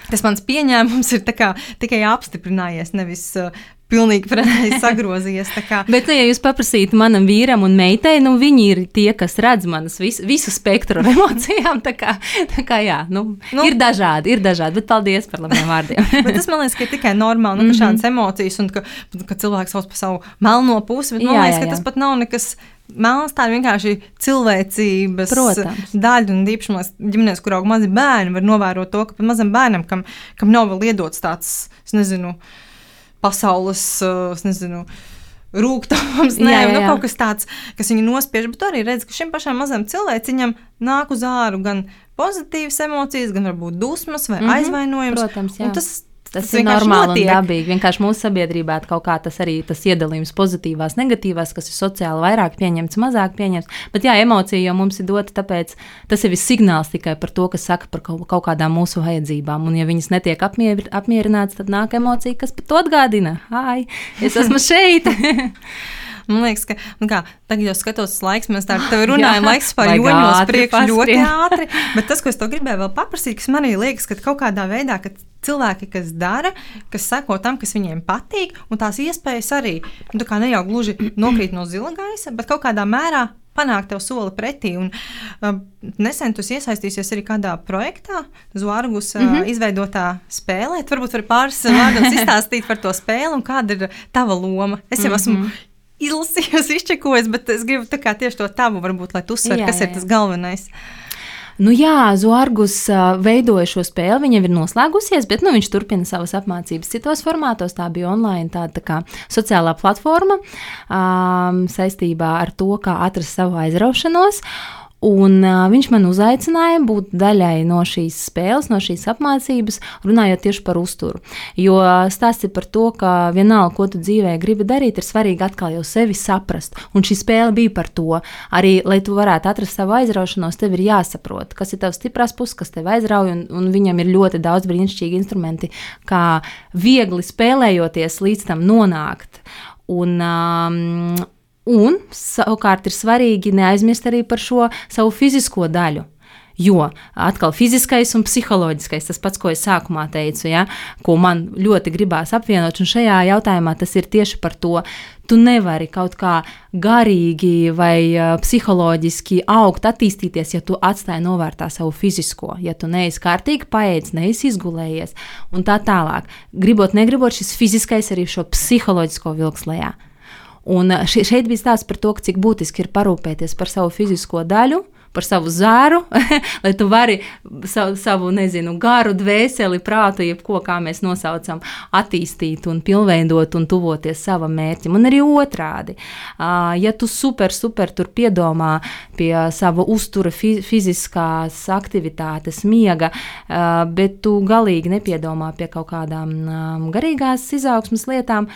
tas mans pieņēmums ir kā, tikai apstiprinājies, nevis uh, pilnīgi pretēji sagrozījies. Bet, nu, ja jūs paprasītu manam vīram un meitai, nu, viņi ir tie, kas redz manas vis, visu spektru ar emocijām. Tā kā, tā kā jā, nu, nu, ir dažādi, ir dažādi, bet paldies par labiem vārdiem. tas man liekas, ka ir tikai normāli, nu, ka šādas mm -hmm. emocijas un ka, ka cilvēks sauc par savu melno pusi, bet man jā, liekas, jā, jā. ka tas pat nav nekas. Melns tā ir vienkārši cilvēcības Protams. daļa, un īpaši ģimenēs, kur aug mazi bērni, var novērot to, ka pat mazam bērnam, kam, kam nav vēl iedots tāds, es nezinu, uh, pasaules, es nezinu, rūkstošs. Nu, kaut kas tāds, kas viņu nospiež. Bet arī redz, ka šim pašam mazam cilvēciņam nāk uz āru gan pozitīvas emocijas, gan varbūt dusmas vai mm -hmm, aizvainojums. Protams, jā. Un tas Tas, tas ir normāli notiek. un dabīgi. Vienkārši mūsu sabiedrībā kaut kā tas arī tas iedalījums pozitīvās, negatīvās, kas ir sociāli vairāk pieņemts, mazāk pieņemts. Bet jā, emocija jau mums ir dota, tāpēc tas ir signāls tikai par to, kas saka par kaut, kaut kādām mūsu vajadzībām. Un ja viņas netiek apmier, apmierinātas, tad nāk emocija, kas par to atgādina. Ai, es esmu šeit! Man liekas, ka nu kā, tagad jau skatos uz laiku, mēs tā runājam, laiks pārjoņos priekš ļoti ātri. Bet tas, ko es to gribēju vēl paprasīt, kas man arī liekas, ka kaut kādā veidā, ka cilvēki, kas dara, kas seko tam, kas viņiem patīk, un tās iespējas arī nu, ne jau gluži nokrīt no zila gaisa, bet kaut kādā mērā panākt tev soli pretī. Un, uh, nesen tu iesaistīsies arī kādā projektā, Zvaigznes uh, mm -hmm. izveidotā spēlē. Tu varbūt vari pāris vārdos izstāstīt par to spēli un kāda ir tava loma. Es jau mm -hmm. esmu izlasījusi, izčekojusi, bet es gribu tieši to tavu, varbūt, lai tu uzsver, kas jā. ir tas galvenais. Nu jā, Zorgus veidoja šo spēli, viņam ir noslēgusies, bet nu, viņš turpina savas apmācības citos formātos. Tā bija online tāda tā kā sociālā platforma um, saistībā ar to, kā atrast savu aizraušanos. Un uh, viņš man uzaicināja būt daļai no šīs spēles, no šīs apmācības, runājot tieši par uzturu. Jo stāsts ir par to, ka vienalga, ko tu dzīvē gribi darīt, ir svarīgi atkal jau sevi saprast. Un šī spēle bija par to. Arī, lai tu varētu atrast savu aizraušanos, tev ir jāsaprot, kas ir tavs stiprās puses, kas tev aizrauj, un, un viņam ir ļoti daudz brīnišķīgi instrumenti, kā viegli spēlējoties līdz tam nonākt. Un, um, Un savukārt ir svarīgi neaizmirst arī par šo savu fizisko daļu. Jo atkal fiziskais un psiholoģiskais, tas pats, ko es sākumā teicu, ja, ko man ļoti gribās apvienot, un šajā jautājumā tas ir tieši par to. Tu nevari kaut kā garīgi vai uh, psiholoģiski augt, attīstīties, ja tu atstāji novērtā savu fizisko, ja tu neesi kārtīgi paēdis, neesi izgulējies un tā tālāk. Gribot, negribot, šis fiziskais arī šo psiholoģisko vilks lejā. Un eh, šeit bija stāsts par to, cik būtiski ir parūpēties par savu fizisko daļu, par savu zāru, lai tu vari savu, savu nezinu, garu, dvēseli, prātu, jebko, kā mēs nosaucam, attīstīt un pilnveidot un tuvoties savam mērķim. Un arī otrādi, ja tu super, super tur piedomā pie sava uztura, fiziskās aktivitātes, miega, bet tu galīgi nepiedomā pie kaut kādām garīgās izaugsmas lietām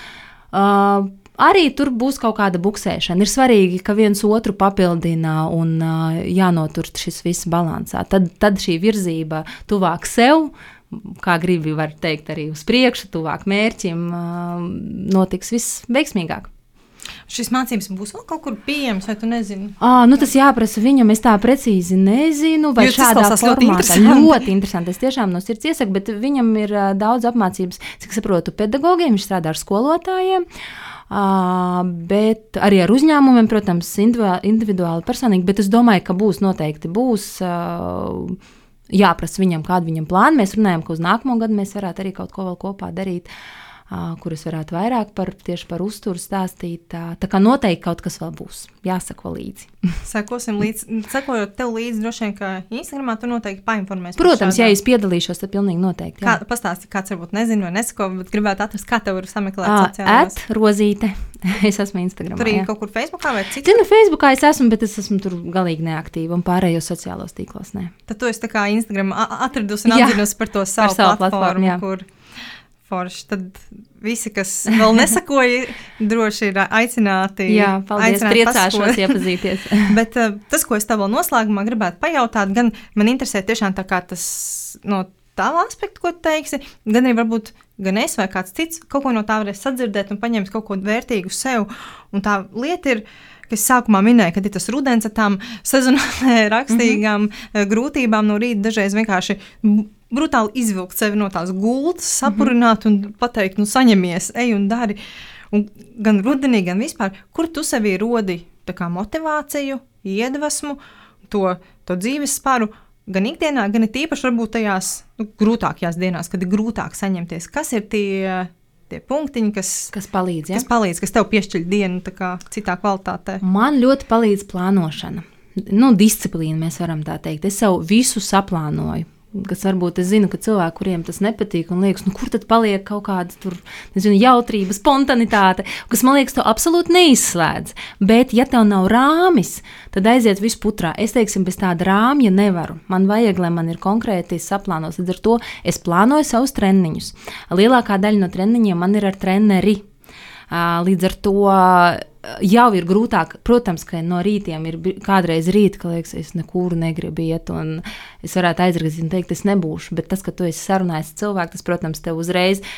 arī tur būs kaut kāda buksēšana. Ir svarīgi, ka viens otru papildina un jānotur šis viss balansā. Tad, tad šī virzība tuvāk sev. Kā gribi, var teikt, arī uz priekšu, tuvāk mērķim, notiks viss veiksmīgāk. Šis mācības būs vēl kaut kur pieejams, vai tu nezini? À, nu tas jāprasa viņam, es tā precīzi nezinu, vai Jūs šādā formātā. Ļoti interesanti. ļoti interesanti. Es tiešām no sirds iesaku, bet viņam ir daudz apmācības, cik saprotu, pedagogiem, viņš strādā ar skolotājiem. Uh, bet arī ar uzņēmumiem, protams, individuāli, personīgi. Bet es domāju, ka būs noteikti būs. Jāprasa viņam, kāda viņam plāna. Mēs runājam, ka uz nākamo gadu mēs varētu arī kaut ko vēl kopā darīt. Uh, kuras varētu vairāk par, tieši par uzturu stāstīt. Tā, tā kā noteikti kaut kas vēl būs. Jāsako līdzi. Sekosim līdzi. Sekojot tev līdzi, droši vien, ka Instagramā tu noteikti painformēsi. Protams, ja es piedalīšos, tad pilnīgi noteikti. Jā. Kā, pastāsti, kāds varbūt nezinu vai nesako, bet gribētu atrast, kā tev var sameklēt. At rozīte. es esmu Instagram. Tur arī kaut kur Facebookā vai citā? Zinu, Facebookā es esmu, bet es esmu tur galīgi neaktīva un pārējos sociālos tīklos. Ne. Tad tu esi tā kā Instagram atradusi un atzinusi par to savu par savu platformu, platformu kur Forši. Tad visi, kas vēl nesakoja, droši ir aicināti. Jā, paldies, priecāšos iepazīties. Bet uh, tas, ko es tev vēl noslēgumā gribētu pajautāt, gan man interesē tiešām tā kā tas no tava aspekta, ko teiksi, gan arī varbūt gan es vai kāds cits kaut ko no tā varēs sadzirdēt un paņemt kaut ko vērtīgu sev. Un tā lieta ir, kas sākumā minēja, ka ir tas rudens ar tām sezonālajām rakstīgām mm -hmm. grūtībām no rīta dažreiz vienkārši brutāli izvilkt sevi no tās gultas, sapurināt mm -hmm. un pateikt, nu, saņemies, ej un dari. Un gan rudenī, gan vispār, kur tu sevī rodi motivāciju, iedvesmu, to, to dzīves spāru, gan ikdienā, gan tīpaši varbūt tajās nu, grūtākajās dienās, kad ir grūtāk saņemties. Kas ir tie? Tie punktiņi, kas, kas palīdz, ja? kas palīdz, kas tev piešķir dienu kā, citā kvalitātē. Man ļoti palīdz plānošana. Nu, disciplīna, mēs varam tā teikt. Es sev visu saplānoju kas varbūt es zinu, ka cilvēki, kuriem tas nepatīk, un liekas, nu, kur tad paliek kaut kāda tur, nezinu, jautrība, spontanitāte, kas man liekas, to absolūti neizslēdz. Bet, ja tev nav rāmis, tad aiziet visputrā. Es teiksim, bez tāda rāmja nevaru. Man vajag, lai man ir konkrēti saplānos. Līdz ar to es plānoju savus treniņus. Lielākā daļa no treniņiem man ir ar treneri. Līdz ar to jau ir grūtāk. Protams, ka no rītiem ir kādreiz rīta, ka liekas, es nekur negribu iet, un es varētu aizrakt un teikt, es nebūšu. Bet tas, ka tu esi sarunājis cilvēku, tas, protams, tev uzreiz ir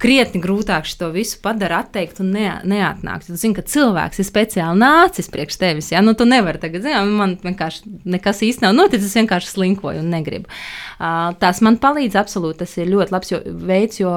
krietni grūtāk šo visu padara atteikt un ne, neatnākt. Tu zini, ka cilvēks ir speciāli nācis priekš tevis. Ja? Nu, tu nevari tagad, zināt, man vienkārši nekas īsti nav noticis, es vienkārši slinkoju un negribu. Uh, tās man palīdz absolūti. Tas ir ļoti labs jo, veids, jo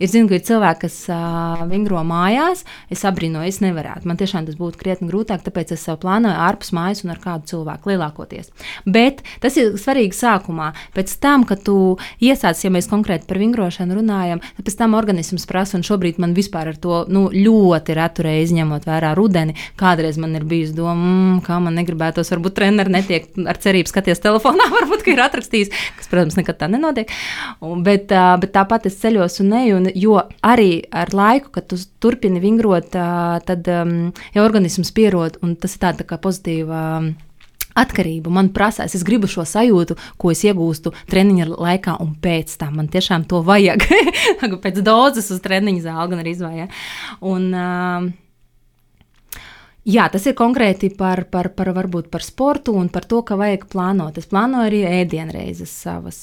es zinu, ka ir cilvēki, kas uh, vingro mājās. Es abrīnoju, es nevarētu. Man tiešām tas būtu krietni grūtāk, tāpēc es sev plānoju ārpus mājas un ar kādu cilvēku lielākoties. Bet tas ir svarīgi sākumā. Pēc tam, kad tu iesāc, ja mēs konkrēti par vingrošanu runājam, pēc tam organizācijā organisms prasa, un šobrīd man vispār ar to nu, ļoti retu reizi ņemot vērā rudeni. Kādreiz man ir bijusi doma, mm, kā man negribētos, varbūt treneris netiek ar cerību skaties telefonā, varbūt ir atrakstījis, kas, protams, nekad tā nenotiek. Un, bet, bet tāpat es ceļos un neju, un, jo arī ar laiku, kad tu turpini vingrot, tad um, ja organisms pierod, un tas ir tā, tā kā pozitīva. Um, atkarību. Man prasās, es gribu šo sajūtu, ko es iegūstu treniņa laikā, un pēc tam man tiešām to vajag. pēc dozes uz treniņa zāli, gan arī izvājā. Un, uh, Jā, tas ir konkrēti par, par, par, par sportu un par to, ka vajag plānot. Es plānoju arī ēdienreizes savas.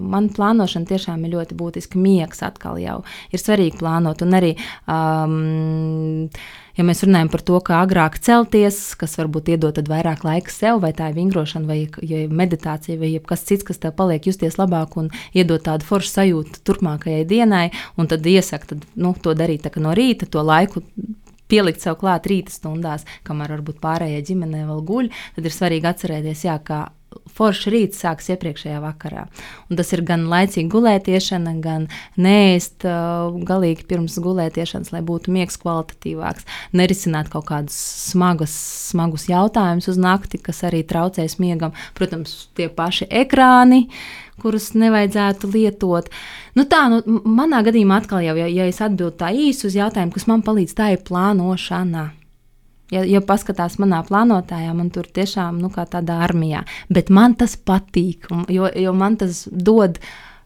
Man plānošana tiešām ir ļoti būtiska. Miegs atkal jau ir svarīgi plānot. Un arī um, ja mēs runājam par to, kā agrāk celties, kas varbūt iedod vairāk laika sev, vai tā ir vingrošana, vai ja meditācija, vai kas cits, kas tev paliek justies labāk un iedod tādu foršu sajūtu turpmākajai dienai, un tad iesaka tad, nu, to darīt no rīta, to laiku pielikt sev klāt rīta stundās, kamēr varbūt pārējie ģimenē vēl guļ, tad ir svarīgi atcerēties, jā, ka foršs rīts sākas iepriekšējā vakarā. Un tas ir gan laicīga gulētiešana, gan nēst uh, galīgi pirms gulētiešanas, lai būtu miegs kvalitatīvāks, nerisināt kaut kādus smagus, smagus jautājumus uz nakti, kas arī traucēs miegam. Protams, tie paši ekrāni. Kurus nevajadzētu lietot. Nu tā, nu, manā gadījumā atkal, jau, ja, ja es atbildu tā īsi uz jautājumu, kas man palīdz, tā ir plānošana. Ja, ja paskatās manā plānotājā, man tur tiešām nu, kā tādā armijā. Bet man tas patīk, jo, jo man tas dod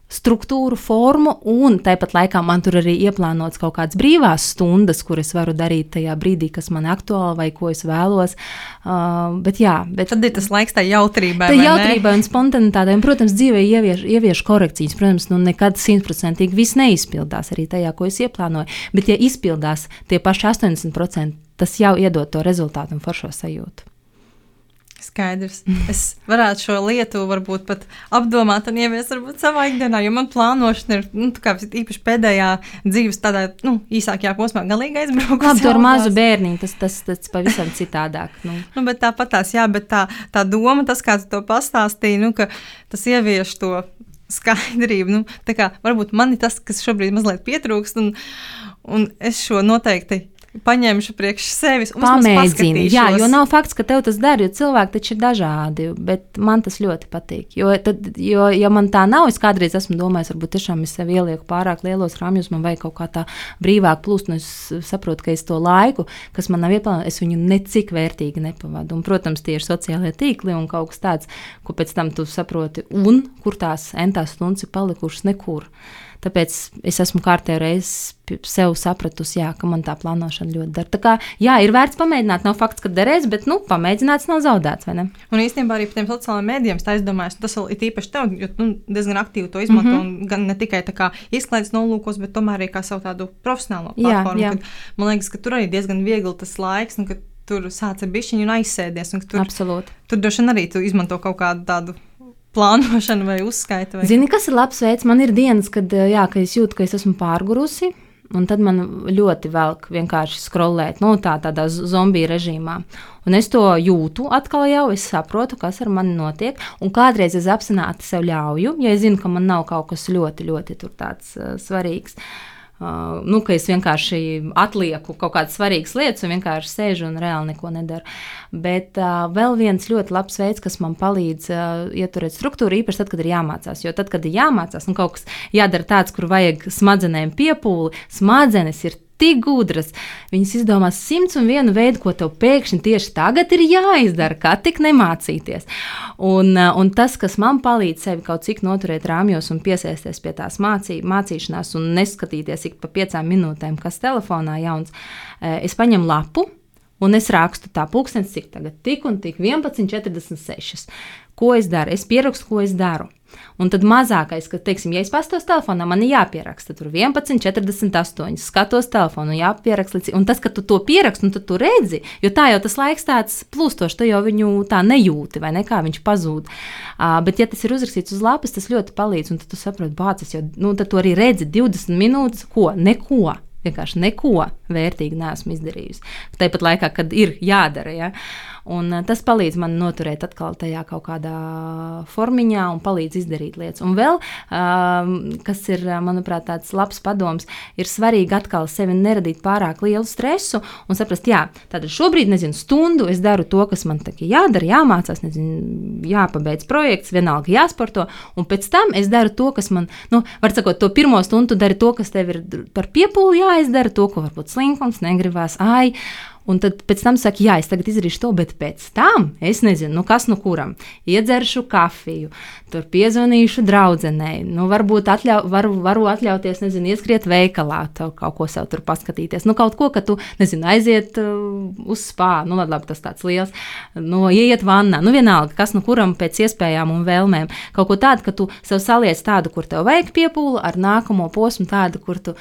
struktūru, formu, un tāpat laikā man tur arī ieplānots kaut kādas brīvās stundas, kuras varu darīt tajā brīdī, kas man ir aktuāli vai ko es vēlos. Uh, bet, jā, bet, Tad ir tas laiks tā jautrībai. Tā jautrībai un spontanitātei, un, protams, dzīvē ievieš, ievieš korekcijas. Protams, nu nekad simtprocentīgi viss neizpildās arī tajā, ko es ieplānoju, bet, ja izpildās tie paši 80%, tas jau iedod to rezultātu un foršo sajūtu. Skaidrs. Es varētu šo lietu varbūt pat apdomāt un ieviest varbūt savā ikdienā, jo man plānošana ir nu, īpaši pēdējā dzīves tādā nu, īsākajā posmā galīgi aizbraukusi. Labi, tur mazu bērniņu, tas, tas, tas pavisam citādāk. Nu. nu, bet tāpat tās, jā, bet tā, tā doma, tas, kā tu to pastāstīji, nu, ka tas ievieš to skaidrību. Nu, kā, varbūt man ir tas, kas šobrīd mazliet pietrūkst, un, un es šo noteikti paņemšu priekš sevis un pamēģinu. Jā, jo nav fakts, ka tev tas der, jo cilvēki taču ir dažādi, bet man tas ļoti patīk. Jo, tad, jo ja man tā nav, es kādreiz esmu domājis, varbūt tiešām es sev ielieku pārāk lielos rāmjos, man vajag kaut kā tā brīvāk plūst, un es saprotu, ka es to laiku, kas man nav ieplānots, es viņu necik vērtīgi nepavadu. Un, protams, tie ir sociālie tīkli un kaut kas tāds, ko pēc tam tu saproti, un kur tās entās stundas ir palikušas nekur. Tāpēc es esmu kārtējo reizi sev sapratusi, jā, ka man tā plānošana ļoti dara. Tā kā, jā, ir vērts pamēģināt. Nav fakts, ka derēs, bet nu, pamēģināts nav zaudēts. Un īstenībā arī par tiem sociālajiem mēdījiem es domāju, tas ir īpaši tev, jo tu nu, diezgan aktīvi to izmanto. Mm -hmm. Gan ne tikai izklaides nolūkos, bet tomēr arī kā savu tādu profesionālo platformu. Jā, jā. Kad, man liekas, ka tur arī diezgan viegli tas laiks. Nu, tur sācis ar bišķiņu un aizsēdies. Un tur, Absolūti. Tur droši vien arī tu izmanto kaut kādu tādu plānošana vai uzskaita. Vai... Zini, kas ir labs veids? Man ir dienas, kad, jā, kad es jūtu, ka es esmu pārgurusi. Un tad man ļoti velk vienkārši skrolēt, nu, tā, tādā zombiju režīmā. Un es to jūtu atkal jau, es saprotu, kas ar mani notiek. Un kādreiz es apzināti sev ļauju, ja es zinu, ka man nav kaut kas ļoti, ļoti tāds, uh, svarīgs. Uh, Uh, nu, ka es vienkārši atlieku kaut kādas svarīgas lietas un vienkārši sēžu un reāli neko nedaru. Bet uh, vēl viens ļoti labs veids, kas man palīdz uh, ieturēt struktūru, īpaši tad, kad ir jāmācās. Jo tad, kad ir jāmācās un kaut kas jādara tāds, kur vajag smadzenēm piepūli, smadzenes ir tik gudras. Viņas izdomās simts un vienu veidu, ko tev pēkšņi tieši tagad ir jāizdara, kā tik nemācīties. Un, eh, un tas, kas man palīdz sevi kaut cik noturēt rāmjos un piesaisties pie tās mācī, mācīšanās un neskatīties ik pa piecām minūtēm, kas telefonā jauns, eh, es paņemu lapu. Un es rakstu tā, pūkstens, cik tagad, tik un tik, 11,46. Ko es daru? Es pierakstu, ko es daru. Un tad mazākais, ka, teiksim, ja es pastos telefonā, man ir jāpieraksta tur 11, 48, skatos telefonu, jāpieraksta līdzi. Un tas, ka tu to pieraksti, un tu redzi, jo tā jau tas laiks tāds plūstošs, tu jau viņu tā nejūti, vai ne kā viņš pazūd. Uh, bet, ja tas ir uzrakstīts uz lapas, tas ļoti palīdz, un tad tu saproti, bācis, jo nu, tu arī redzi 20 minūtes, ko, neko. Vienkārši neko vērtīgu neesmu izdarījusi. Tāpat laikā, kad ir jādara. Ja? Un, uh, tas palīdz man noturēt atkal tajā kaut kādā formiņā un palīdz izdarīt lietas. Un vēl, uh, kas ir, manuprāt, tāds labs padoms, ir svarīgi atkal sevi neradīt pārāk lielu stresu un saprast, jā, tātad šobrīd, nezinu, stundu es daru to, kas man tā jādara, jāmācās, nezinu, jāpabeidz projekts, vienalga jāsporto, un pēc tam es daru to, kas man, nu, var sakot, to pirmo stundu dari to, kas tev ir par piepūli jāizdara, to, ko varbūt slinkums negribās, ai, Un tad pēc tam saka, jā, es tagad izdarīšu to, bet pēc tam es nezinu, nu kas nu kuram. Iedzeršu kafiju, tur piezvanīšu draudzenei, nu varbūt atļau, varu, varu atļauties, nezinu, ieskriet veikalā, kaut ko sev tur paskatīties. Nu kaut ko, ka tu, nezinu, aiziet uh, uz spā, nu labi, labi tas tāds liels, nu ieiet vannā, nu vienalga, kas nu kuram pēc iespējām un vēlmēm. Kaut ko tādu, ka tu sev saliec tādu, kur tev vajag piepūli, ar nākamo posmu tādu, kur tu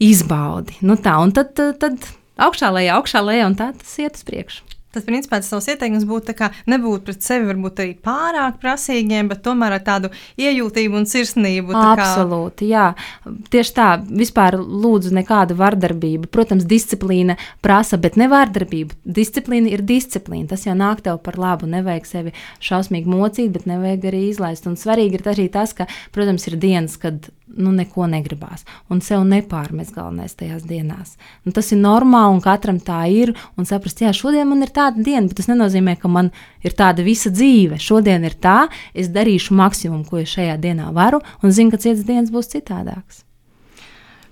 izbaudi. Nu tā, un tad, tad augšā, lejā, augšā, lejā, un tā tas iet uz priekšu. Tas, principā, tas savs ieteikums būtu nebūt pret sevi varbūt arī pārāk prasīgiem, bet tomēr ar tādu iejūtību un sirsnību. Absolūti, kā... jā. Tieši tā, vispār lūdzu nekādu vardarbību. Protams, disciplīna prasa, bet ne vardarbību. Disciplīna ir disciplīna. Tas jau nāk tev par labu. Nevajag sevi šausmīgi mocīt, bet nevajag arī izlaist. Un svarīgi ir arī tas, ka, protams, ir dienas, kad nu, neko negribās. Un sev nepārmest galvenais tajās dienās. Un tas ir normāli, un katram tā ir. Un saprast, jā, šodien man ir tāda diena, bet tas nenozīmē, ka man ir tāda visa dzīve. Šodien ir tā, es darīšu maksimumu, ko es šajā dienā varu, un zinu, ka citas dienas būs citādākas.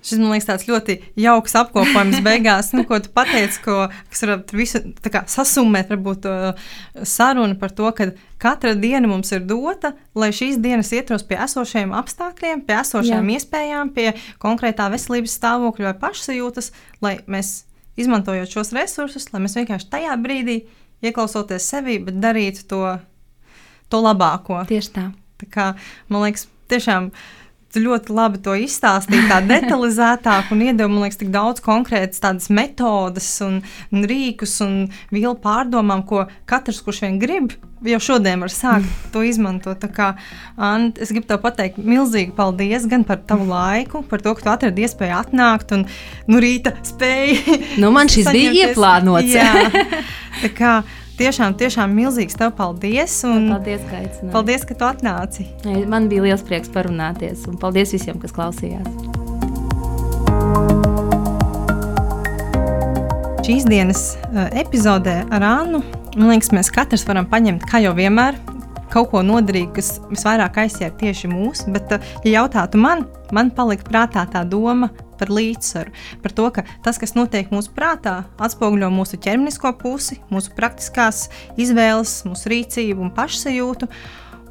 Šis man liekas tāds ļoti jauks apkopojums beigās, nu, ko tu pateici, ko, kas var visu kā, sasummēt, varbūt uh, sarunu par to, ka katra diena mums ir dota, lai šīs dienas ietros pie esošajiem apstākļiem, pie esošajām Jā. iespējām, pie konkrētā veselības stāvokļa vai pašsajūtas, lai mēs izmantojot šos resursus, lai mēs vienkārši tajā brīdī ieklausoties sevi, bet darītu to, to labāko. Tieši tā. tā kā, man liekas, tiešām Tu ļoti labi to izstāstīji, tā detalizētāk, un iedeva man liekas, tik daudz konkrētas tādas metodes, un, un rīkus un vielu pārdomām, ko katrs, kurš vien grib, jau šodien var sākt to izmantot. Tā kā, Ant, es gribu tev pateikt milzīgi paldies gan par tavu laiku, par to, ka tu atradi iespēju atnākt un nu, rīta spēju. Nu, man šis bija ieplānots. Jā, tā kā Tiešām, tiešām milzīgs tev paldies. Paldies, ka aicināji. Paldies, ka tu atnāci. Man bija liels prieks parunāties, un paldies visiem, kas klausījās. Šīs dienas uh, epizodē ar Annu, man liekas, mēs katrs varam paņemt, kā jau vienmēr, kaut ko noderīgu, kas visvairāk aizsēž tieši mūs. Bet, uh, ja jautātu man, man palika prātā tā doma par līdzsvaru, par to, ka tas, kas notiek mūsu prātā, atspoguļo mūsu ķermenisko pusi, mūsu praktiskās izvēles, mūsu rīcību un pašsajūtu.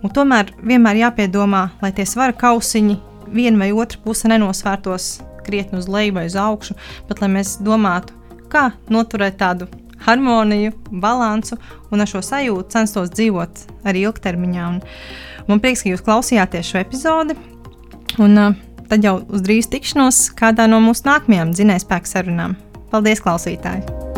Un tomēr vienmēr jāpiedomā, lai tie svara kausiņi viena vai otra puse nenosvērtos krietni uz leju vai uz augšu, bet lai mēs domātu, kā noturēt tādu harmoniju, balansu un ar šo sajūtu censtos dzīvot arī ilgtermiņā. Un man prieks, ka jūs klausījāties šo epizodi. Un, uh, tad jau uz drīz tikšanos kādā no mūsu nākamajām dzinējspēku sarunām. Paldies, klausītāji!